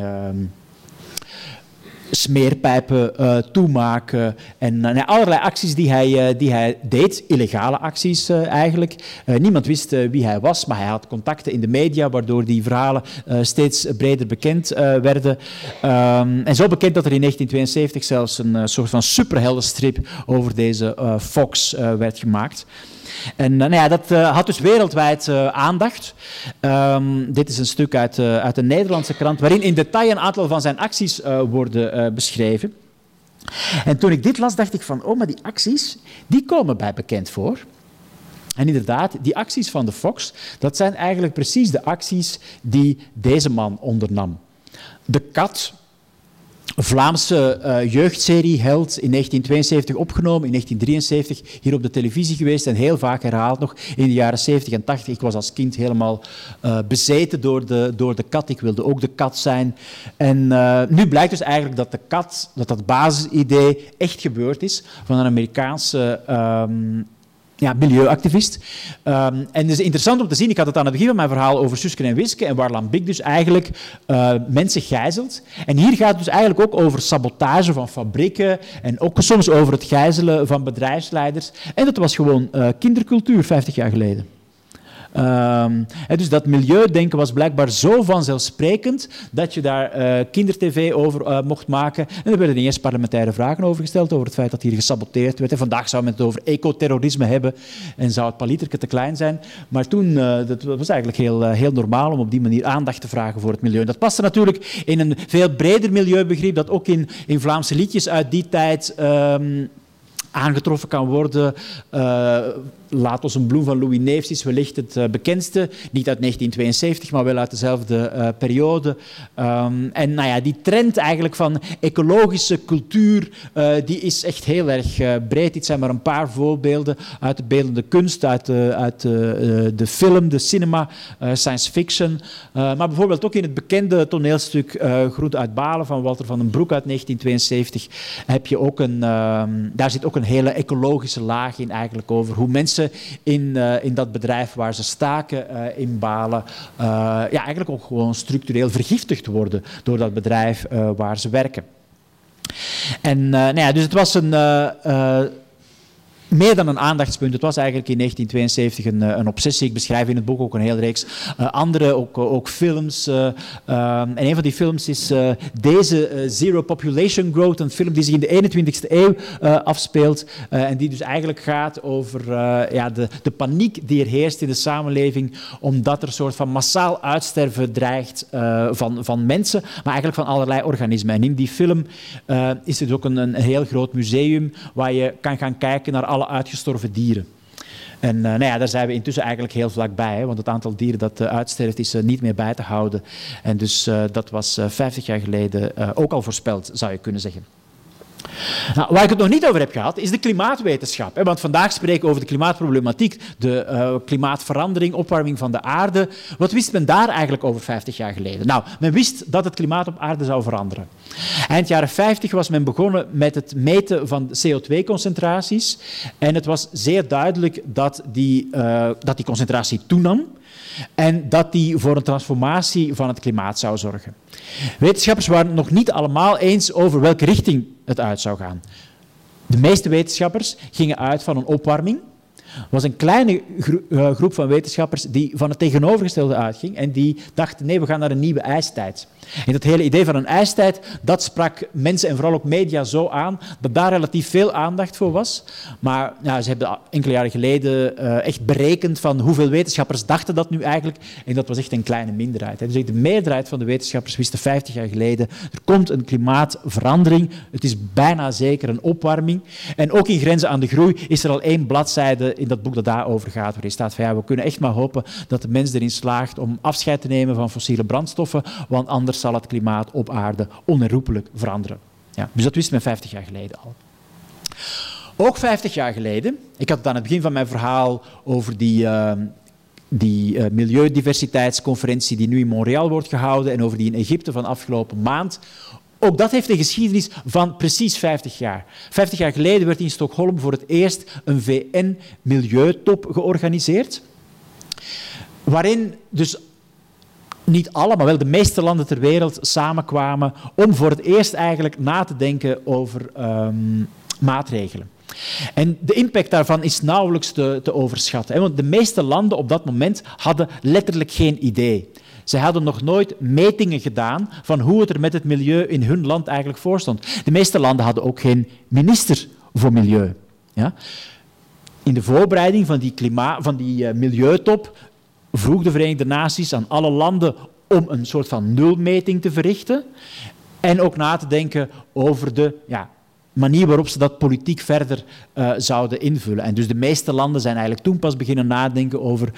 smeerpijpen uh, toemaken en uh, allerlei acties die hij, uh, die hij deed, illegale acties eigenlijk. niemand wist wie hij was, maar hij had contacten in de media, waardoor die verhalen steeds breder bekend werden. Um, en zo bekend dat er in 1972 zelfs een soort van superheldenstrip over deze Fox werd gemaakt. En uh, nou ja, dat uh, had dus wereldwijd uh, aandacht. Um, dit is een stuk uit, uit een Nederlandse krant, waarin in detail een aantal van zijn acties worden beschreven. En toen ik dit las, dacht ik van, oh, maar die acties, die komen bij bekend voor. En inderdaad, die acties van de Fox, dat zijn eigenlijk precies de acties die deze man ondernam. De kat Vlaamse uh, jeugdserie Held in 1972 opgenomen, in 1973 hier op de televisie geweest en heel vaak herhaald nog in de jaren 70 en 80. Ik was als kind helemaal uh, bezeten door de, door de kat. Ik wilde ook de kat zijn. En uh, nu blijkt dus eigenlijk dat de kat, dat dat basisidee echt gebeurd is van een Amerikaanse um, ja, milieuactivist. Um, en het is interessant om te zien, ik had het aan het begin van mijn verhaal over Suske en Wiske en waar Lambik dus eigenlijk uh, mensen gijzelt. En hier gaat het dus eigenlijk ook over sabotage van fabrieken en ook soms over het gijzelen van bedrijfsleiders. En dat was gewoon uh, kindercultuur 50 jaar geleden. Um, dus dat milieudenken was blijkbaar zo vanzelfsprekend dat je daar uh, kindertv over uh, mocht maken. En er werden niet parlementaire vragen over gesteld over het feit dat hier gesaboteerd werd. En vandaag zou men het over ecoterrorisme hebben en zou het paliterke te klein zijn. Maar toen, uh, dat was eigenlijk heel, heel normaal om op die manier aandacht te vragen voor het milieu. En dat paste natuurlijk in een veel breder milieubegrip dat ook in, in Vlaamse liedjes uit die tijd... Um, aangetroffen kan worden. Laat ons een bloem van Louis Neefs is wellicht het uh, bekendste. Niet uit 1972, maar wel uit dezelfde uh, periode. Um, en nou ja, die trend eigenlijk van ecologische cultuur, die is echt heel erg breed. Dit zijn maar een paar voorbeelden uit de beeldende kunst, uit de, uit de film, de cinema, science fiction. maar bijvoorbeeld ook in het bekende toneelstuk Groet uit Balen van Walter van den Broek uit 1972 heb je ook een, ehm, daar zit ook een hele ecologische laag in eigenlijk over hoe mensen in, uh, in dat bedrijf waar ze staken uh, in Balen uh, ja, eigenlijk ook gewoon structureel vergiftigd worden door dat bedrijf waar ze werken. En nou ja, dus het was een meer dan een aandachtspunt. Het was eigenlijk in 1972 een, eh, een obsessie. Ik beschrijf in het boek ook een hele reeks uh, andere, ook, eh, ook films. Uh, en een van die films is deze Zero Population Growth, een film die zich in de 21ste eeuw afspeelt en die dus eigenlijk gaat over ja, de, de paniek die er heerst in de samenleving omdat er een soort van massaal uitsterven dreigt van, van mensen, maar eigenlijk van allerlei organismen. En in die film is dus ook een, een heel groot museum waar je kan gaan kijken naar alle uitgestorven dieren. En uh, nou ja, daar zijn we intussen eigenlijk heel vlakbij, hè, want het aantal dieren dat uh, uitsterft is uh, niet meer bij te houden. En dus dat was 50 jaar geleden ook al voorspeld, zou je kunnen zeggen. Nou, waar ik het nog niet over heb gehad, is de klimaatwetenschap. Want vandaag spreken we over de klimaatproblematiek, de uh, klimaatverandering, opwarming van de aarde. Wat wist men daar eigenlijk over 50 jaar geleden? Nou, men wist dat het klimaat op aarde zou veranderen. Eind jaren 50 was men begonnen met het meten van CO2-concentraties. En het was zeer duidelijk dat die, uh, dat die concentratie toenam en dat die voor een transformatie van het klimaat zou zorgen. Wetenschappers waren het nog niet allemaal eens over welke richting het uit zou gaan. De meeste wetenschappers gingen uit van een opwarming was een kleine eh, groep van wetenschappers die van het tegenovergestelde uitging en die dachten, nee, we gaan naar een nieuwe ijstijd. En dat hele idee van een ijstijd, dat sprak mensen en vooral ook media zo aan, dat daar relatief veel aandacht voor was. Maar ja, ze hebben enkele jaren geleden uh, echt berekend van hoeveel wetenschappers dachten dat nu eigenlijk, en dat was echt een kleine minderheid. Hè. Dus de meerderheid van de wetenschappers wisten 50 jaar geleden, er komt een klimaatverandering, het is bijna zeker een opwarming. En ook in Grenzen aan de Groei is er al één bladzijde in dat boek dat daarover gaat, waarin staat van ja, we kunnen echt maar hopen dat de mens erin slaagt om afscheid te nemen van fossiele brandstoffen, want anders zal het klimaat op aarde onherroepelijk veranderen. Ja, dus dat wist men 50 jaar geleden al. Ook 50 jaar geleden, ik had het aan het begin van mijn verhaal over die, uh, die uh, milieudiversiteitsconferentie die nu in Montreal wordt gehouden en over die in Egypte van afgelopen maand. Ook dat heeft een geschiedenis van precies 50 jaar. 50 jaar geleden werd in Stockholm voor het eerst een VN-milieutop georganiseerd, waarin dus niet alle, maar wel de meeste landen ter wereld samenkwamen om voor het eerst eigenlijk na te denken over um, maatregelen. En de impact daarvan is nauwelijks te, te overschatten. Hè? Want de meeste landen op dat moment hadden letterlijk geen idee. Ze hadden nog nooit metingen gedaan van hoe het er met het milieu in hun land eigenlijk voor stond. De meeste landen hadden ook geen minister voor milieu. Ja? In de voorbereiding van die, klima van die uh, milieutop vroeg de Verenigde Naties aan alle landen om een soort van nulmeting te verrichten en ook na te denken over de ja, manier waarop ze dat politiek verder uh, zouden invullen. En dus de meeste landen zijn eigenlijk toen pas beginnen nadenken over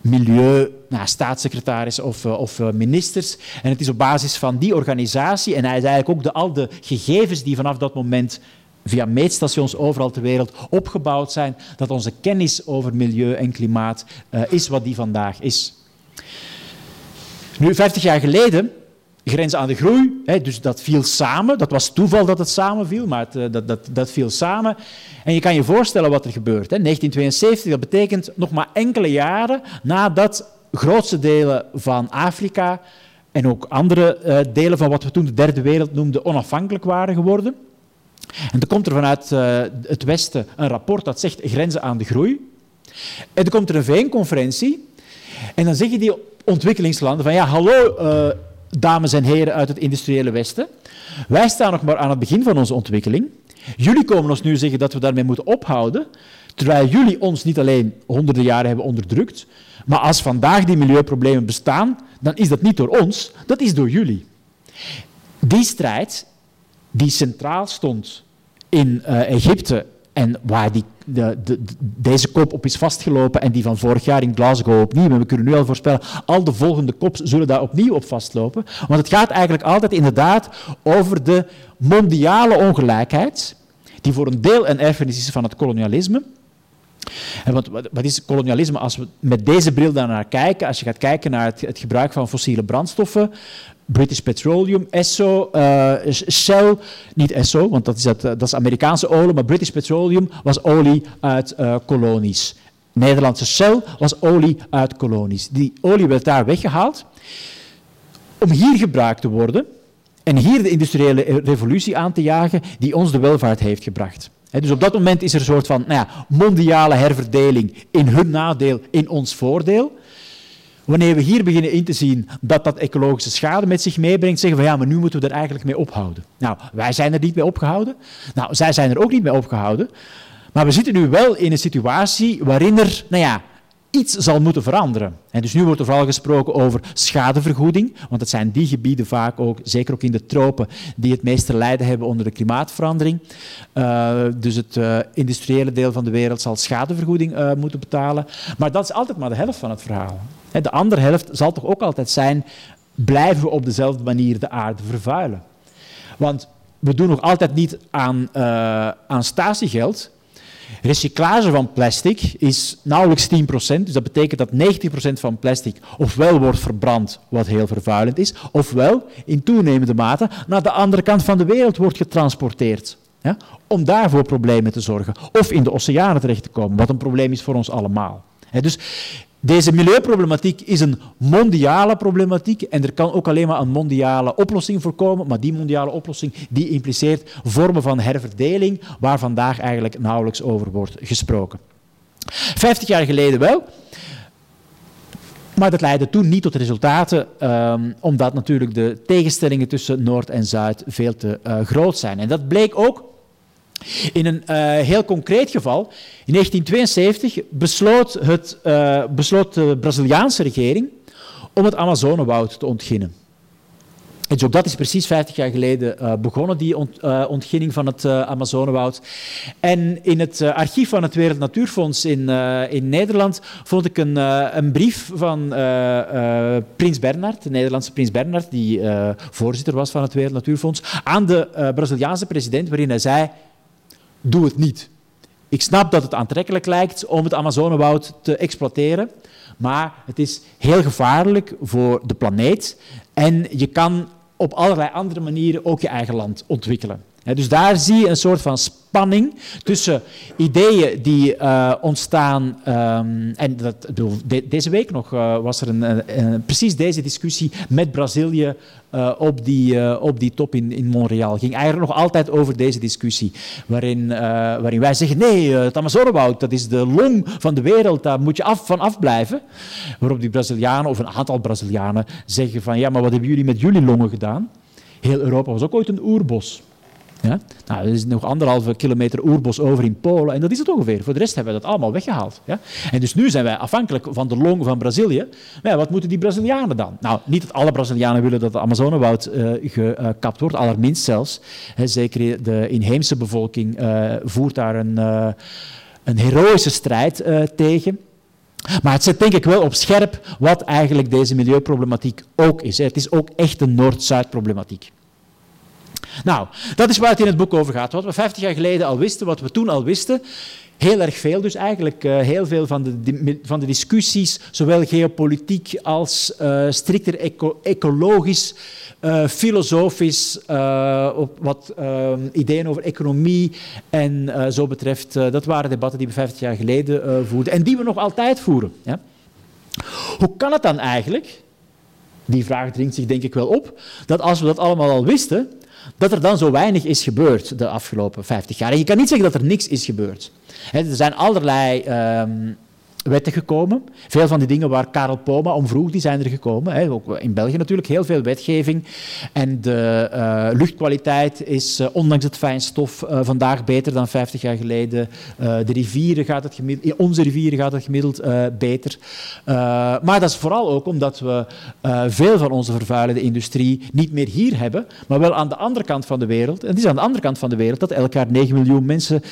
milieu, nou, staatssecretaris of, uh, of uh, ministers. En het is op basis van die organisatie, en hij is eigenlijk ook de, al de gegevens die vanaf dat moment via meetstations overal ter wereld opgebouwd zijn, dat onze kennis over milieu en klimaat is wat die vandaag is. Nu, 50 jaar geleden grenzen aan de groei. Hè, dus dat viel samen. Dat was toeval dat het samenviel, maar eh, dat, dat, dat viel samen. En je kan je voorstellen wat er gebeurt. Hè. 1972, dat betekent nog maar enkele jaren nadat grootste delen van Afrika en ook andere uh, delen van wat we toen de derde wereld noemden onafhankelijk waren geworden. En dan komt er vanuit uh, het Westen een rapport dat zegt grenzen aan de groei. En dan komt er een VN-conferentie en dan zeggen die ontwikkelingslanden van ja, hallo, dames en heren uit het industriële Westen. Wij staan nog maar aan het begin van onze ontwikkeling. Jullie komen ons nu zeggen dat we daarmee moeten ophouden, terwijl jullie ons niet alleen honderden jaren hebben onderdrukt, maar als vandaag die milieuproblemen bestaan, dan is dat niet door ons, dat is door jullie. Die strijd, die centraal stond in uh, Egypte en waar die, de, de, deze kop op is vastgelopen en die van vorig jaar in Glasgow opnieuw. En we kunnen nu al voorspellen, al de volgende kops zullen daar opnieuw op vastlopen. Want het gaat eigenlijk altijd inderdaad over de mondiale ongelijkheid, die voor een deel een erfenis is van het kolonialisme. En wat, wat, is kolonialisme als we met deze bril naar kijken? Als je gaat kijken naar het, het gebruik van fossiele brandstoffen, British Petroleum, Esso, uh, Shell, niet Esso, want dat is, dat, dat is Amerikaanse olie, maar British Petroleum was olie uit uh, kolonies. Nederlandse Shell was olie uit kolonies. Die olie werd daar weggehaald om hier gebruikt te worden en hier de industriële revolutie aan te jagen die ons de welvaart heeft gebracht. Dus op dat moment is er een soort van nou ja, mondiale herverdeling in hun nadeel, in ons voordeel. Wanneer we hier beginnen in te zien dat dat ecologische schade met zich meebrengt, zeggen we ja, maar nu moeten we er eigenlijk mee ophouden. Nou, wij zijn er niet mee opgehouden. Nou, zij zijn er ook niet mee opgehouden. Maar we zitten nu wel in een situatie waarin er, nou ja, iets zal moeten veranderen. En dus nu wordt er vooral gesproken over schadevergoeding, want het zijn die gebieden vaak ook, zeker ook in de tropen, die het meeste lijden hebben onder de klimaatverandering. Uh, dus het uh, industriële deel van de wereld zal schadevergoeding uh, moeten betalen. Maar dat is altijd maar de helft van het verhaal. De andere helft zal toch ook altijd zijn, blijven we op dezelfde manier de aarde vervuilen? Want we doen nog altijd niet aan, aan statiegeld, Recyclage van plastic is nauwelijks 10%, dus dat betekent dat 90% van plastic ofwel wordt verbrand, wat heel vervuilend is, ofwel in toenemende mate naar de andere kant van de wereld wordt getransporteerd. Ja, om daarvoor problemen te zorgen. Of in de oceanen terecht te komen, wat een probleem is voor ons allemaal. dus deze milieuproblematiek is een mondiale problematiek en er kan ook alleen maar een mondiale oplossing voor komen, maar die mondiale oplossing die impliceert vormen van herverdeling waar vandaag eigenlijk nauwelijks over wordt gesproken. Vijftig jaar geleden wel, maar dat leidde toen niet tot resultaten, um, omdat natuurlijk de tegenstellingen tussen Noord en Zuid veel te uh, groot zijn. En dat bleek ook in een uh, heel concreet geval, in 1972 besloot, het, uh, besloot de Braziliaanse regering om het Amazonewoud te ontginnen. En dus ook dat is precies 50 jaar geleden uh, begonnen, die ont, ontginning van het Amazonewoud. En in het archief van het Wereld Natuurfonds in, in Nederland vond ik een, een brief van Prins Bernhard, de Nederlandse Prins Bernhard, die voorzitter was van het Wereld Natuurfonds, aan de Braziliaanse president, waarin hij zei doe het niet. Ik snap dat het aantrekkelijk lijkt om het Amazonewoud te exploiteren, maar het is heel gevaarlijk voor de planeet en je kan op allerlei andere manieren ook je eigen land ontwikkelen. Dus daar zie je een soort van spanning tussen ideeën die uh, ontstaan. Um, en dat, deze week nog uh, was er een, precies deze discussie met Brazilië uh, op, die, op die top in, in Montreal. ging eigenlijk nog altijd over deze discussie. Waarin, waarin wij zeggen: nee, het Amazonewoud dat is de long van de wereld, daar moet je af, van afblijven. Waarop die Brazilianen, of een aantal Brazilianen, zeggen: van ja, maar wat hebben jullie met jullie longen gedaan? Heel Europa was ook ooit een oerbos. Ja? Nou, er is nog anderhalve kilometer oerbos over in Polen en dat is het ongeveer. Voor de rest hebben we dat allemaal weggehaald. Ja? En dus nu zijn wij afhankelijk van de long van Brazilië. Wat moeten die Brazilianen dan? Nou, niet dat alle Brazilianen willen dat het Amazonewoud uh, gekapt wordt, allerminst zelfs. Zeker de inheemse bevolking uh, voert daar een, uh, een heroïsche strijd tegen. Maar het zet denk ik wel op scherp wat eigenlijk deze milieuproblematiek ook is. Het is ook echt een Noord-Zuid problematiek. Nou, dat is waar het in het boek over gaat. Wat we 50 jaar geleden al wisten, wat we toen al wisten. Heel erg veel dus eigenlijk. Uh, heel veel van de, van de discussies, zowel geopolitiek als uh, strikter eco ecologisch, uh, filosofisch, op wat ideeën over economie en zo betreft. dat waren debatten die we 50 jaar geleden voerden en die we nog altijd voeren. Ja? Hoe kan het dan eigenlijk, die vraag dringt zich denk ik wel op, dat als we dat allemaal al wisten, dat er dan zo weinig is gebeurd de afgelopen 50 jaar. En je kan niet zeggen dat er niks is gebeurd. er zijn allerlei um, wetten gekomen. Veel van die dingen waar Karel Poma om vroeg, die zijn er gekomen. Hè. Ook in België natuurlijk heel veel wetgeving. En de uh, luchtkwaliteit is, uh, ondanks het fijnstof, uh, vandaag beter dan 50 jaar geleden. de rivieren gaat het gemiddeld, in onze rivieren gaat het gemiddeld beter. maar dat is vooral ook omdat we veel van onze vervuilende industrie niet meer hier hebben, maar wel aan de andere kant van de wereld. En het is aan de andere kant van de wereld dat elk jaar 9 miljoen mensen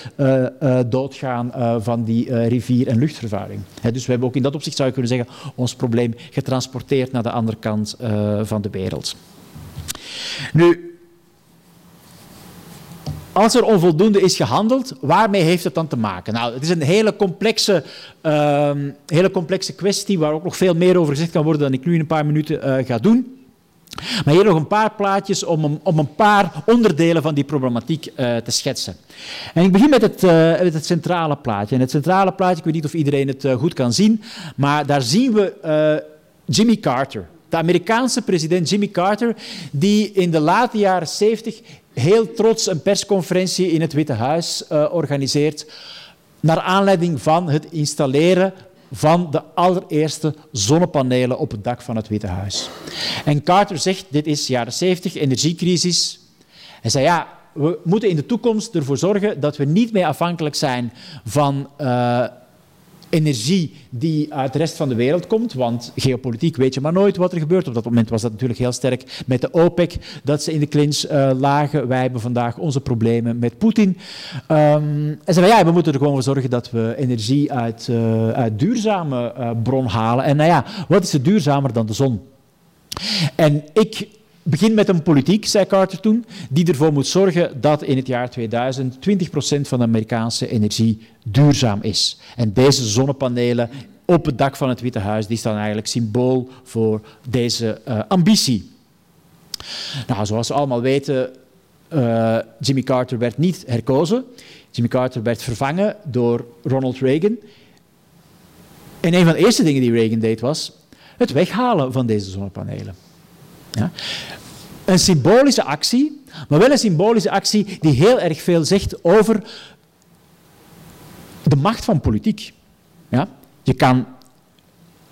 doodgaan van die rivier- en luchtvervuiling dus we hebben ook in dat opzicht, zou je kunnen zeggen, ons probleem getransporteerd naar de andere kant uh, van de wereld. Nu, als er onvoldoende is gehandeld, waarmee heeft het dan te maken? Nou, het is een hele complexe, uh, hele complexe kwestie waar ook nog veel meer over gezegd kan worden dan ik nu in een paar minuten uh, ga doen. Maar hier nog een paar plaatjes om een, om een paar onderdelen van die problematiek uh, te schetsen. En ik begin met het, uh, met het, centrale plaatje. En het centrale plaatje, ik weet niet of iedereen het uh, goed kan zien, maar daar zien we Jimmy Carter. De Amerikaanse president Jimmy Carter, die in de late jaren 70 heel trots een persconferentie in het Witte Huis organiseert naar aanleiding van het installeren van de allereerste zonnepanelen op het dak van het Witte Huis. En Carter zegt, dit is jaren 70, energiecrisis. Hij zei, ja, we moeten in de toekomst ervoor zorgen dat we niet meer afhankelijk zijn van uh, energie die uit de rest van de wereld komt, want geopolitiek weet je maar nooit wat er gebeurt. Op dat moment was dat natuurlijk heel sterk met de OPEC, dat ze in de clinch uh, lagen. Wij hebben vandaag onze problemen met Poetin. Um, en zeiden ja, we moeten er gewoon voor zorgen dat we energie uit, uh, uit duurzame uh, bron halen. En nou ja, wat is er duurzamer dan de zon? En ik begin met een politiek, zei Carter toen, die ervoor moet zorgen dat in het jaar 2000 20% van de Amerikaanse energie duurzaam is. En deze zonnepanelen op het dak van het Witte Huis, die staan eigenlijk symbool voor deze uh, ambitie. Nou, zoals we allemaal weten, uh, Jimmy Carter werd niet herkozen. Jimmy Carter werd vervangen door Ronald Reagan. En een van de eerste dingen die Reagan deed was het weghalen van deze zonnepanelen. Ja? Een symbolische actie, maar wel een symbolische actie die heel erg veel zegt over de macht van politiek. Ja? Je kan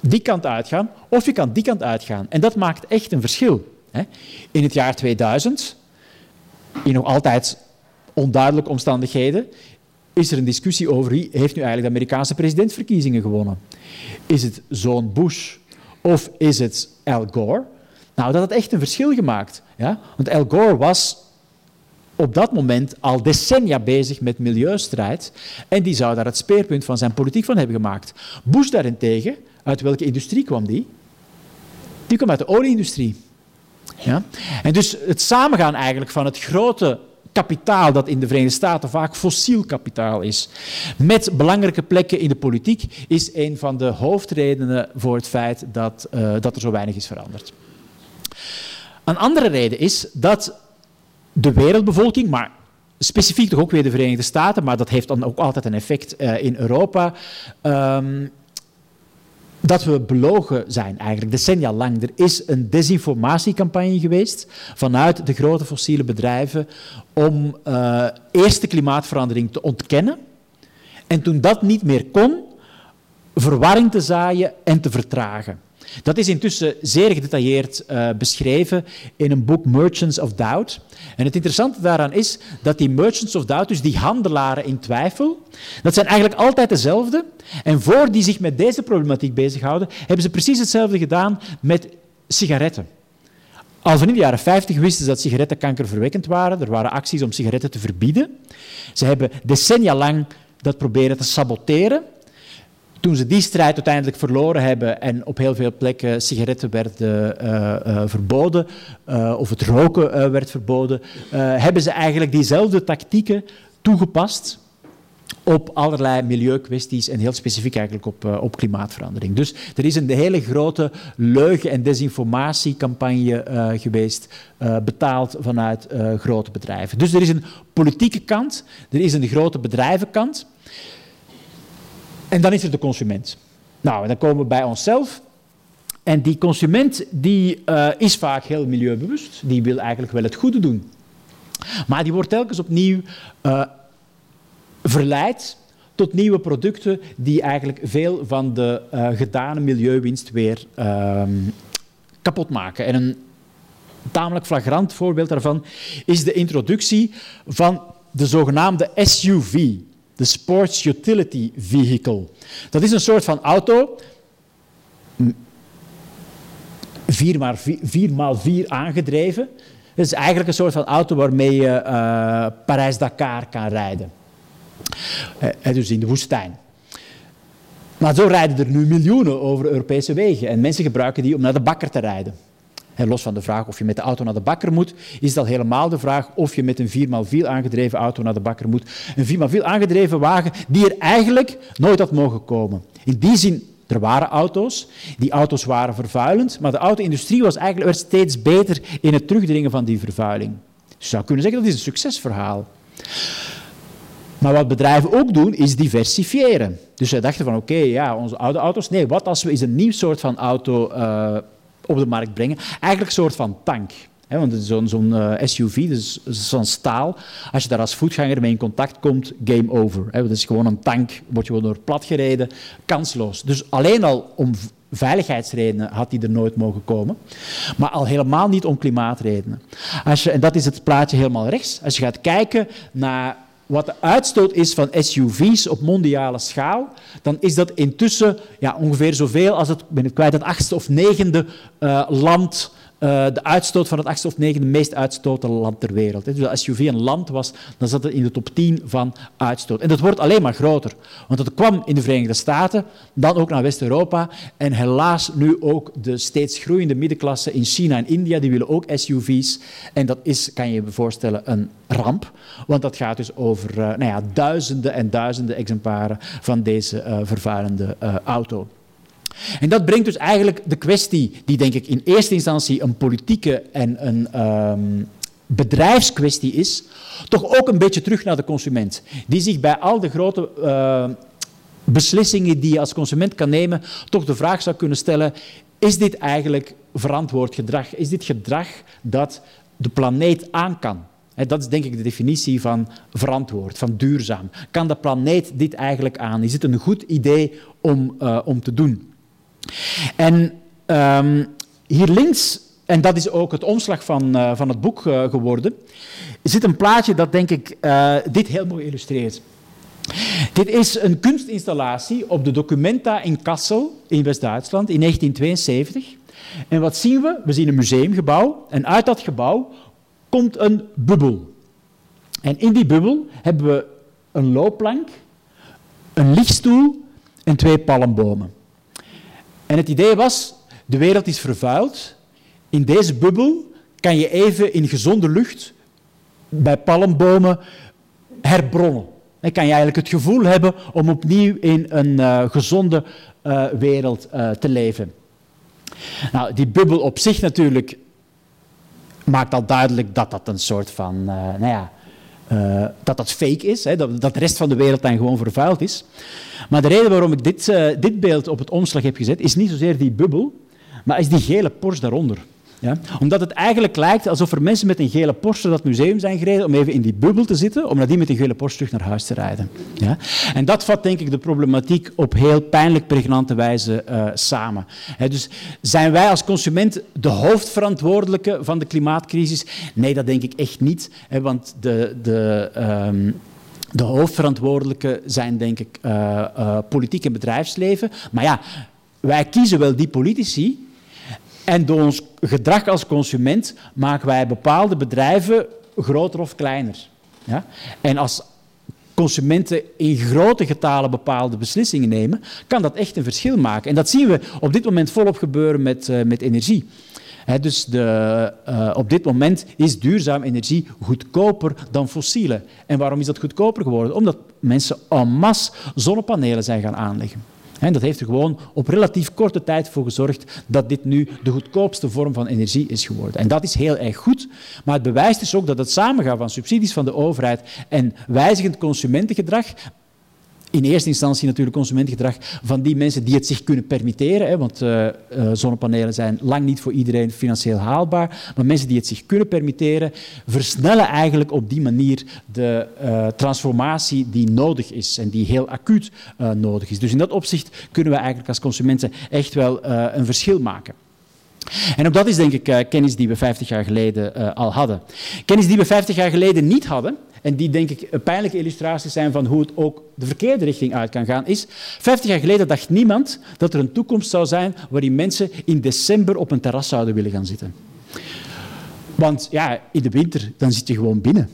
die kant uitgaan of je kan die kant uitgaan. En dat maakt echt een verschil. Hè? In het jaar 2000, in nog altijd onduidelijke omstandigheden, is er een discussie over wie heeft nu eigenlijk de Amerikaanse presidentsverkiezingen gewonnen. Is het zoon Bush of is het Al Gore? Nou, dat had echt een verschil gemaakt. Ja? Want Al Gore was op dat moment al decennia bezig met milieustrijd en die zou daar het speerpunt van zijn politiek van hebben gemaakt. Bush daarentegen, uit welke industrie kwam die? Die kwam uit de olieindustrie. Ja? En dus het samengaan eigenlijk van het grote kapitaal dat in de Verenigde Staten vaak fossiel kapitaal is, met belangrijke plekken in de politiek, is een van de hoofdredenen voor het feit dat, uh, dat er zo weinig is veranderd. Een andere reden is dat de wereldbevolking, maar specifiek toch ook weer de Verenigde Staten, maar dat heeft dan ook altijd een effect uh, in Europa, um, dat we belogen zijn, eigenlijk decennia lang. Er is een desinformatiecampagne geweest vanuit de grote fossiele bedrijven om uh, eerst de klimaatverandering te ontkennen en toen dat niet meer kon, verwarring te zaaien en te vertragen. Dat is intussen zeer gedetailleerd uh, beschreven in een boek Merchants of Doubt. En het interessante daaraan is dat die Merchants of Doubt, dus die handelaren in twijfel, dat zijn eigenlijk altijd dezelfde. En voor die zich met deze problematiek bezighouden, hebben ze precies hetzelfde gedaan met sigaretten. Al van in de jaren 50 wisten ze dat sigaretten kankerverwekkend waren. Er waren acties om sigaretten te verbieden. Ze hebben decennia lang dat proberen te saboteren. Toen ze die strijd uiteindelijk verloren hebben en op heel veel plekken sigaretten werden uh, uh, verboden, uh, of het roken werd verboden, hebben ze eigenlijk diezelfde tactieken toegepast op allerlei milieukwesties en heel specifiek eigenlijk op, op klimaatverandering. Dus er is een hele grote leugen- en desinformatiecampagne geweest, betaald vanuit grote bedrijven. Dus er is een politieke kant, er is een grote bedrijvenkant. En dan is er de consument. Nou, dan komen we bij onszelf. En die consument die, uh, is vaak heel milieubewust. Die wil eigenlijk wel het goede doen. Maar die wordt telkens opnieuw uh, verleid tot nieuwe producten die eigenlijk veel van de uh, gedane milieuwinst weer ehm, kapot maken. En een tamelijk flagrant voorbeeld daarvan is de introductie van de zogenaamde SUV, de Sports Utility Vehicle. Dat is een soort van auto, 4x4 aangedreven. Het is eigenlijk een soort van auto waarmee je uh, Parijs-Dakar kan rijden. Uh, dus in de woestijn. Maar zo rijden er nu miljoenen over Europese wegen. En mensen gebruiken die om naar de bakker te rijden. Los van de vraag of je met de auto naar de bakker moet, is dat helemaal de vraag of je met een 4x4 aangedreven auto naar de bakker moet. Een 4x4 aangedreven wagen die er eigenlijk nooit had mogen komen. In die zin, er waren auto's, die auto's waren vervuilend, maar de auto-industrie was eigenlijk, werd steeds beter in het terugdringen van die vervuiling. Dus je zou kunnen zeggen dat is een succesverhaal. Maar wat bedrijven ook doen, is diversifiëren. Dus zij dachten van, oké, ja, onze oude auto's, nee, wat als we eens een nieuw soort van auto uh, op de markt brengen. Eigenlijk een soort van tank. He, want zo'n zo uh, SUV, dus zo'n staal, als je daar als voetganger mee in contact komt, game over. He, dat is gewoon een tank, word je gewoon door plat gereden, kansloos. Dus alleen al om veiligheidsredenen had die er nooit mogen komen, maar al helemaal niet om klimaatredenen. Als je, en dat is het plaatje helemaal rechts. Als je gaat kijken naar wat de uitstoot is van SUV's op mondiale schaal, dan is dat intussen ja, ongeveer zoveel als het, ben ik kwijt, het achtste of negende uh, land uh, de uitstoot van het achtste of negende meest uitstotende land ter wereld. Dus als SUV een land was, dan zat het in de top 10 van uitstoot. En dat wordt alleen maar groter. Want het kwam in de Verenigde Staten, dan ook naar West-Europa. En helaas nu ook de steeds groeiende middenklasse in China en India, die willen ook SUV's. En dat is, kan je je voorstellen, een ramp. Want dat gaat dus over uh, nou ja, duizenden en duizenden exemplaren van deze uh, vervuilende auto. En dat brengt dus eigenlijk de kwestie, die denk ik in eerste instantie een politieke en een um, bedrijfskwestie is, toch ook een beetje terug naar de consument. Die zich bij al de grote uh, beslissingen die je als consument kan nemen, toch de vraag zou kunnen stellen, is dit eigenlijk verantwoord gedrag? Is dit gedrag dat de planeet aan kan? Dat is denk ik de definitie van verantwoord, van duurzaam. Kan de planeet dit eigenlijk aan? Is het een goed idee om, uh, om te doen? En um, hier links, en dat is ook het omslag van, uh, van het boek uh, geworden, zit een plaatje dat denk ik uh, dit heel mooi illustreert. Dit is een kunstinstallatie op de Documenta in Kassel in West-Duitsland in 1972. En wat zien we? We zien een museumgebouw en uit dat gebouw komt een bubbel. En in die bubbel hebben we een loopplank, een lichtstoel en twee palmbomen. En het idee was, de wereld is vervuild. In deze bubbel kan je even in gezonde lucht bij palmbomen herbronnen. Dan kan je eigenlijk het gevoel hebben om opnieuw in een uh, gezonde uh, wereld uh, te leven. Nou, die bubbel op zich natuurlijk maakt al duidelijk dat dat een soort van, nou ja, dat dat fake is, hè, dat, dat de rest van de wereld dan gewoon vervuild is. Maar de reden waarom ik dit, dit beeld op het omslag heb gezet, is niet zozeer die bubbel, maar is die gele Porsche daaronder. Ja? Omdat het eigenlijk lijkt alsof er mensen met een gele Porsche dat museum zijn gereden om even in die bubbel te zitten, om nadien met een gele Porsche terug naar huis te rijden. Ja? En dat vat denk ik de problematiek op heel pijnlijk pregnante wijze uh, samen. dus zijn wij als consument de hoofdverantwoordelijke van de klimaatcrisis? Nee, dat denk ik echt niet. want de, de, um, de hoofdverantwoordelijke zijn denk ik uh, uh, politiek en bedrijfsleven. Maar ja, wij kiezen wel die politici en door ons gedrag als consument maken wij bepaalde bedrijven groter of kleiner. Ja? En als consumenten in grote getalen bepaalde beslissingen nemen, kan dat echt een verschil maken. En dat zien we op dit moment volop gebeuren met, uh, met energie. dus de, uh, op dit moment is duurzame energie goedkoper dan fossiele. En waarom is dat goedkoper geworden? Omdat mensen en masse zonnepanelen zijn gaan aanleggen. En dat heeft er gewoon op relatief korte tijd voor gezorgd dat dit nu de goedkoopste vorm van energie is geworden. En dat is heel erg goed, maar het bewijst dus ook dat het samengaan van subsidies van de overheid en wijzigend consumentengedrag in eerste instantie natuurlijk consumentengedrag van die mensen die het zich kunnen permitteren. Hè, want uh, uh, zonnepanelen zijn lang niet voor iedereen financieel haalbaar. Maar mensen die het zich kunnen permitteren, versnellen eigenlijk op die manier de uh, transformatie die nodig is en die heel acuut nodig is. Dus in dat opzicht kunnen we eigenlijk als consumenten echt wel een verschil maken. En ook dat is denk ik kennis die we 50 jaar geleden al hadden. Kennis die we 50 jaar geleden niet hadden, en die denk ik een pijnlijke illustraties zijn van hoe het ook de verkeerde richting uit kan gaan, is 50 jaar geleden dacht niemand dat er een toekomst zou zijn waarin mensen in december op een terras zouden willen gaan zitten. Want ja, in de winter dan zit je gewoon binnen.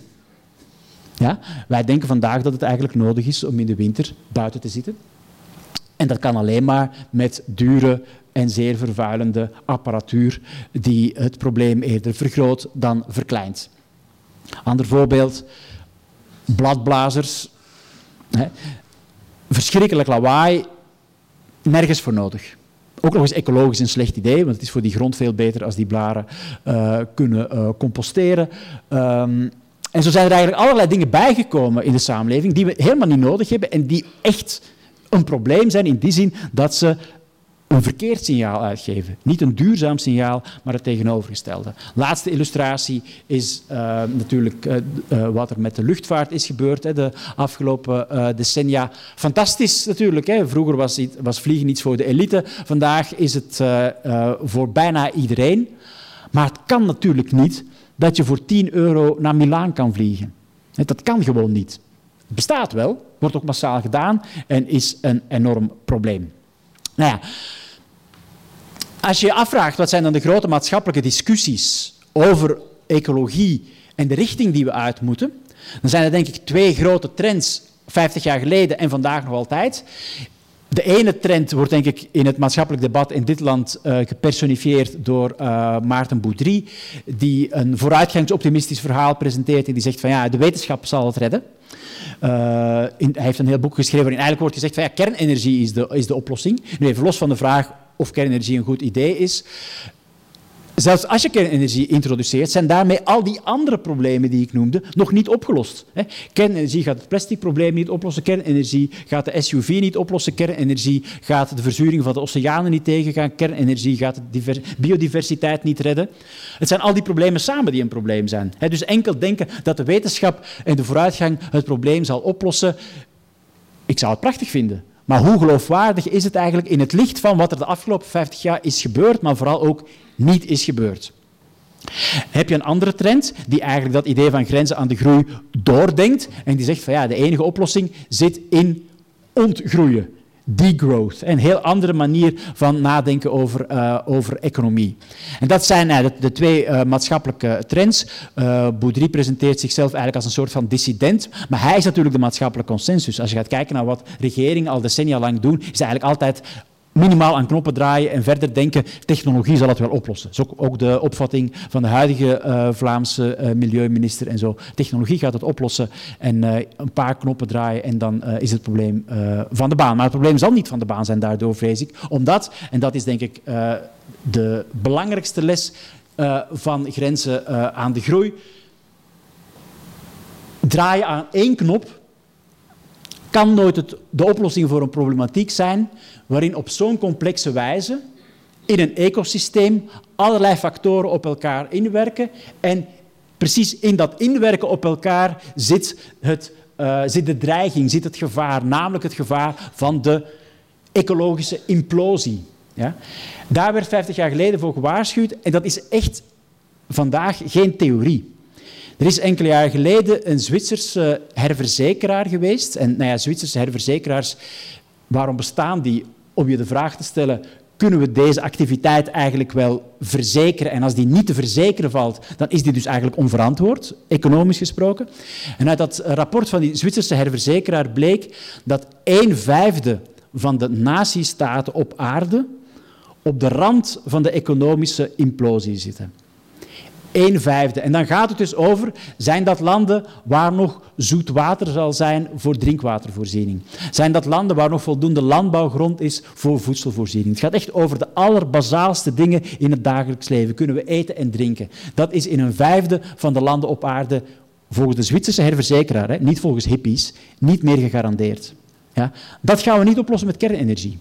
Ja? Wij denken vandaag dat het eigenlijk nodig is om in de winter buiten te zitten. En dat kan alleen maar met dure en zeer vervuilende apparatuur die het probleem eerder vergroot dan verkleint. Ander voorbeeld, bladblazers. Hè. Verschrikkelijk lawaai, nergens voor nodig. Ook nog eens ecologisch een slecht idee, want het is voor die grond veel beter als die blaren uh, kunnen uh, composteren. Um, en zo zijn er eigenlijk allerlei dingen bijgekomen in de samenleving die we helemaal niet nodig hebben en die echt een probleem zijn in die zin dat ze een verkeerd signaal uitgeven. Niet een duurzaam signaal, maar het tegenovergestelde. Laatste illustratie is uh, natuurlijk uh, uh, wat er met de luchtvaart is gebeurd hè, de afgelopen decennia. Fantastisch natuurlijk. Hè. Vroeger was, was, vliegen iets voor de elite. Vandaag is het voor bijna iedereen. Maar het kan natuurlijk niet dat je voor 10 euro naar Milaan kan vliegen. Dat kan gewoon niet. Het bestaat wel, wordt ook massaal gedaan en is een enorm probleem. Nou ja, als je je afvraagt wat zijn dan de grote maatschappelijke discussies over ecologie en de richting die we uit moeten, dan zijn er denk ik twee grote trends, 50 jaar geleden en vandaag nog altijd. De ene trend wordt denk ik in het maatschappelijk debat in dit land uh, gepersonifieerd door uh, Maarten Boudry, die een vooruitgangsoptimistisch verhaal presenteert en die zegt van ja, de wetenschap zal het redden. In, hij heeft een heel boek geschreven waarin eigenlijk wordt gezegd van ja, kernenergie is de, is de oplossing. Nu even los van de vraag of kernenergie een goed idee is. Zelfs als je kernenergie introduceert, zijn daarmee al die andere problemen die ik noemde nog niet opgelost. Kernenergie gaat het plasticprobleem niet oplossen, kernenergie gaat de SUV niet oplossen, kernenergie gaat de verzuring van de oceanen niet tegengaan, kernenergie gaat de biodiversiteit niet redden. Het zijn al die problemen samen die een probleem zijn. Dus enkel denken dat de wetenschap en de vooruitgang het probleem zal oplossen, ik zou het prachtig vinden. Maar hoe geloofwaardig is het eigenlijk in het licht van wat er de afgelopen 50 jaar is gebeurd, maar vooral ook niet is gebeurd? Heb je een andere trend die eigenlijk dat idee van grenzen aan de groei doordenkt en die zegt van ja, de enige oplossing zit in ontgroeien degrowth. Een heel andere manier van nadenken over, uh, over economie. En dat zijn uh, de, twee uh, maatschappelijke trends. Boudry presenteert zichzelf eigenlijk als een soort van dissident, maar hij is natuurlijk de maatschappelijke consensus. Als je gaat kijken naar wat regeringen al decennia lang doen, is eigenlijk altijd minimaal aan knoppen draaien en verder denken, technologie zal het wel oplossen. Dat is ook, de opvatting van de huidige uh, Vlaamse uh, milieuminister en zo. Technologie gaat het oplossen en uh, een paar knoppen draaien en dan is het probleem van de baan. Maar het probleem zal niet van de baan zijn daardoor, vrees ik. Omdat, en dat is denk ik de belangrijkste les van grenzen aan de groei, draaien aan één knop kan nooit het, de oplossing voor een problematiek zijn waarin op zo'n complexe wijze in een ecosysteem allerlei factoren op elkaar inwerken en precies in dat inwerken op elkaar zit, het, uh, zit de dreiging, zit het gevaar, namelijk het gevaar van de ecologische implosie. Ja? Daar werd 50 jaar geleden voor gewaarschuwd en dat is echt vandaag geen theorie. Er is enkele jaren geleden een Zwitserse herverzekeraar geweest. En nou ja, Zwitserse herverzekeraars, waarom bestaan die? Om je de vraag te stellen, kunnen we deze activiteit eigenlijk wel verzekeren? En als die niet te verzekeren valt, dan is die dus eigenlijk onverantwoord, economisch gesproken. En uit dat rapport van die Zwitserse herverzekeraar bleek dat een vijfde van de natiestaten op aarde op de rand van de economische implosie zitten. Een vijfde. En dan gaat het dus over, zijn dat landen waar nog zoet water zal zijn voor drinkwatervoorziening? Zijn dat landen waar nog voldoende landbouwgrond is voor voedselvoorziening? Het gaat echt over de allerbasaalste dingen in het dagelijks leven. Kunnen we eten en drinken? Dat is in een vijfde van de landen op aarde, volgens de Zwitserse herverzekeraar, hè, niet volgens hippies, niet meer gegarandeerd. Ja? Dat gaan we niet oplossen met kernenergie.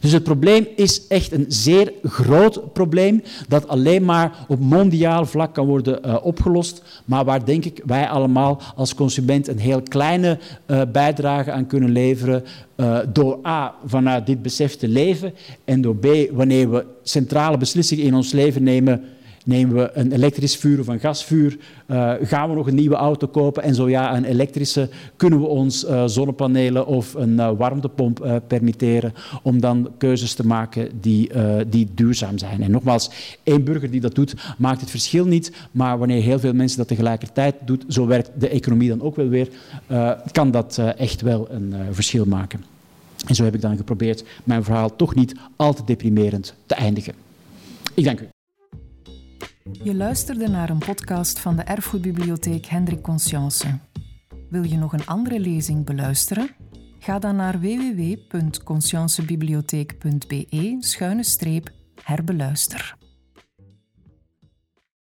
Dus het probleem is echt een zeer groot probleem dat alleen maar op mondiaal vlak kan worden uh, opgelost, maar waar denk ik wij allemaal als consument een heel kleine uh, bijdrage aan kunnen leveren uh, door A, vanuit dit besef te leven en door B, wanneer we centrale beslissingen in ons leven nemen, Nemen we een elektrisch vuur of een gasvuur? Uh, gaan we nog een nieuwe auto kopen? En zo ja, een elektrische. Kunnen we ons uh, zonnepanelen of een uh, warmtepomp permitteren om dan keuzes te maken die, die duurzaam zijn? En nogmaals, één burger die dat doet, maakt het verschil niet. Maar wanneer heel veel mensen dat tegelijkertijd doen, zo werkt de economie dan ook wel weer, kan dat echt wel een verschil maken. En zo heb ik dan geprobeerd mijn verhaal toch niet al te deprimerend te eindigen. Ik dank u. Je luisterde naar een podcast van de Erfgoedbibliotheek Hendrik Conscience. Wil je nog een andere lezing beluisteren? Ga dan naar www.consciencebibliotheek.be-herbeluister.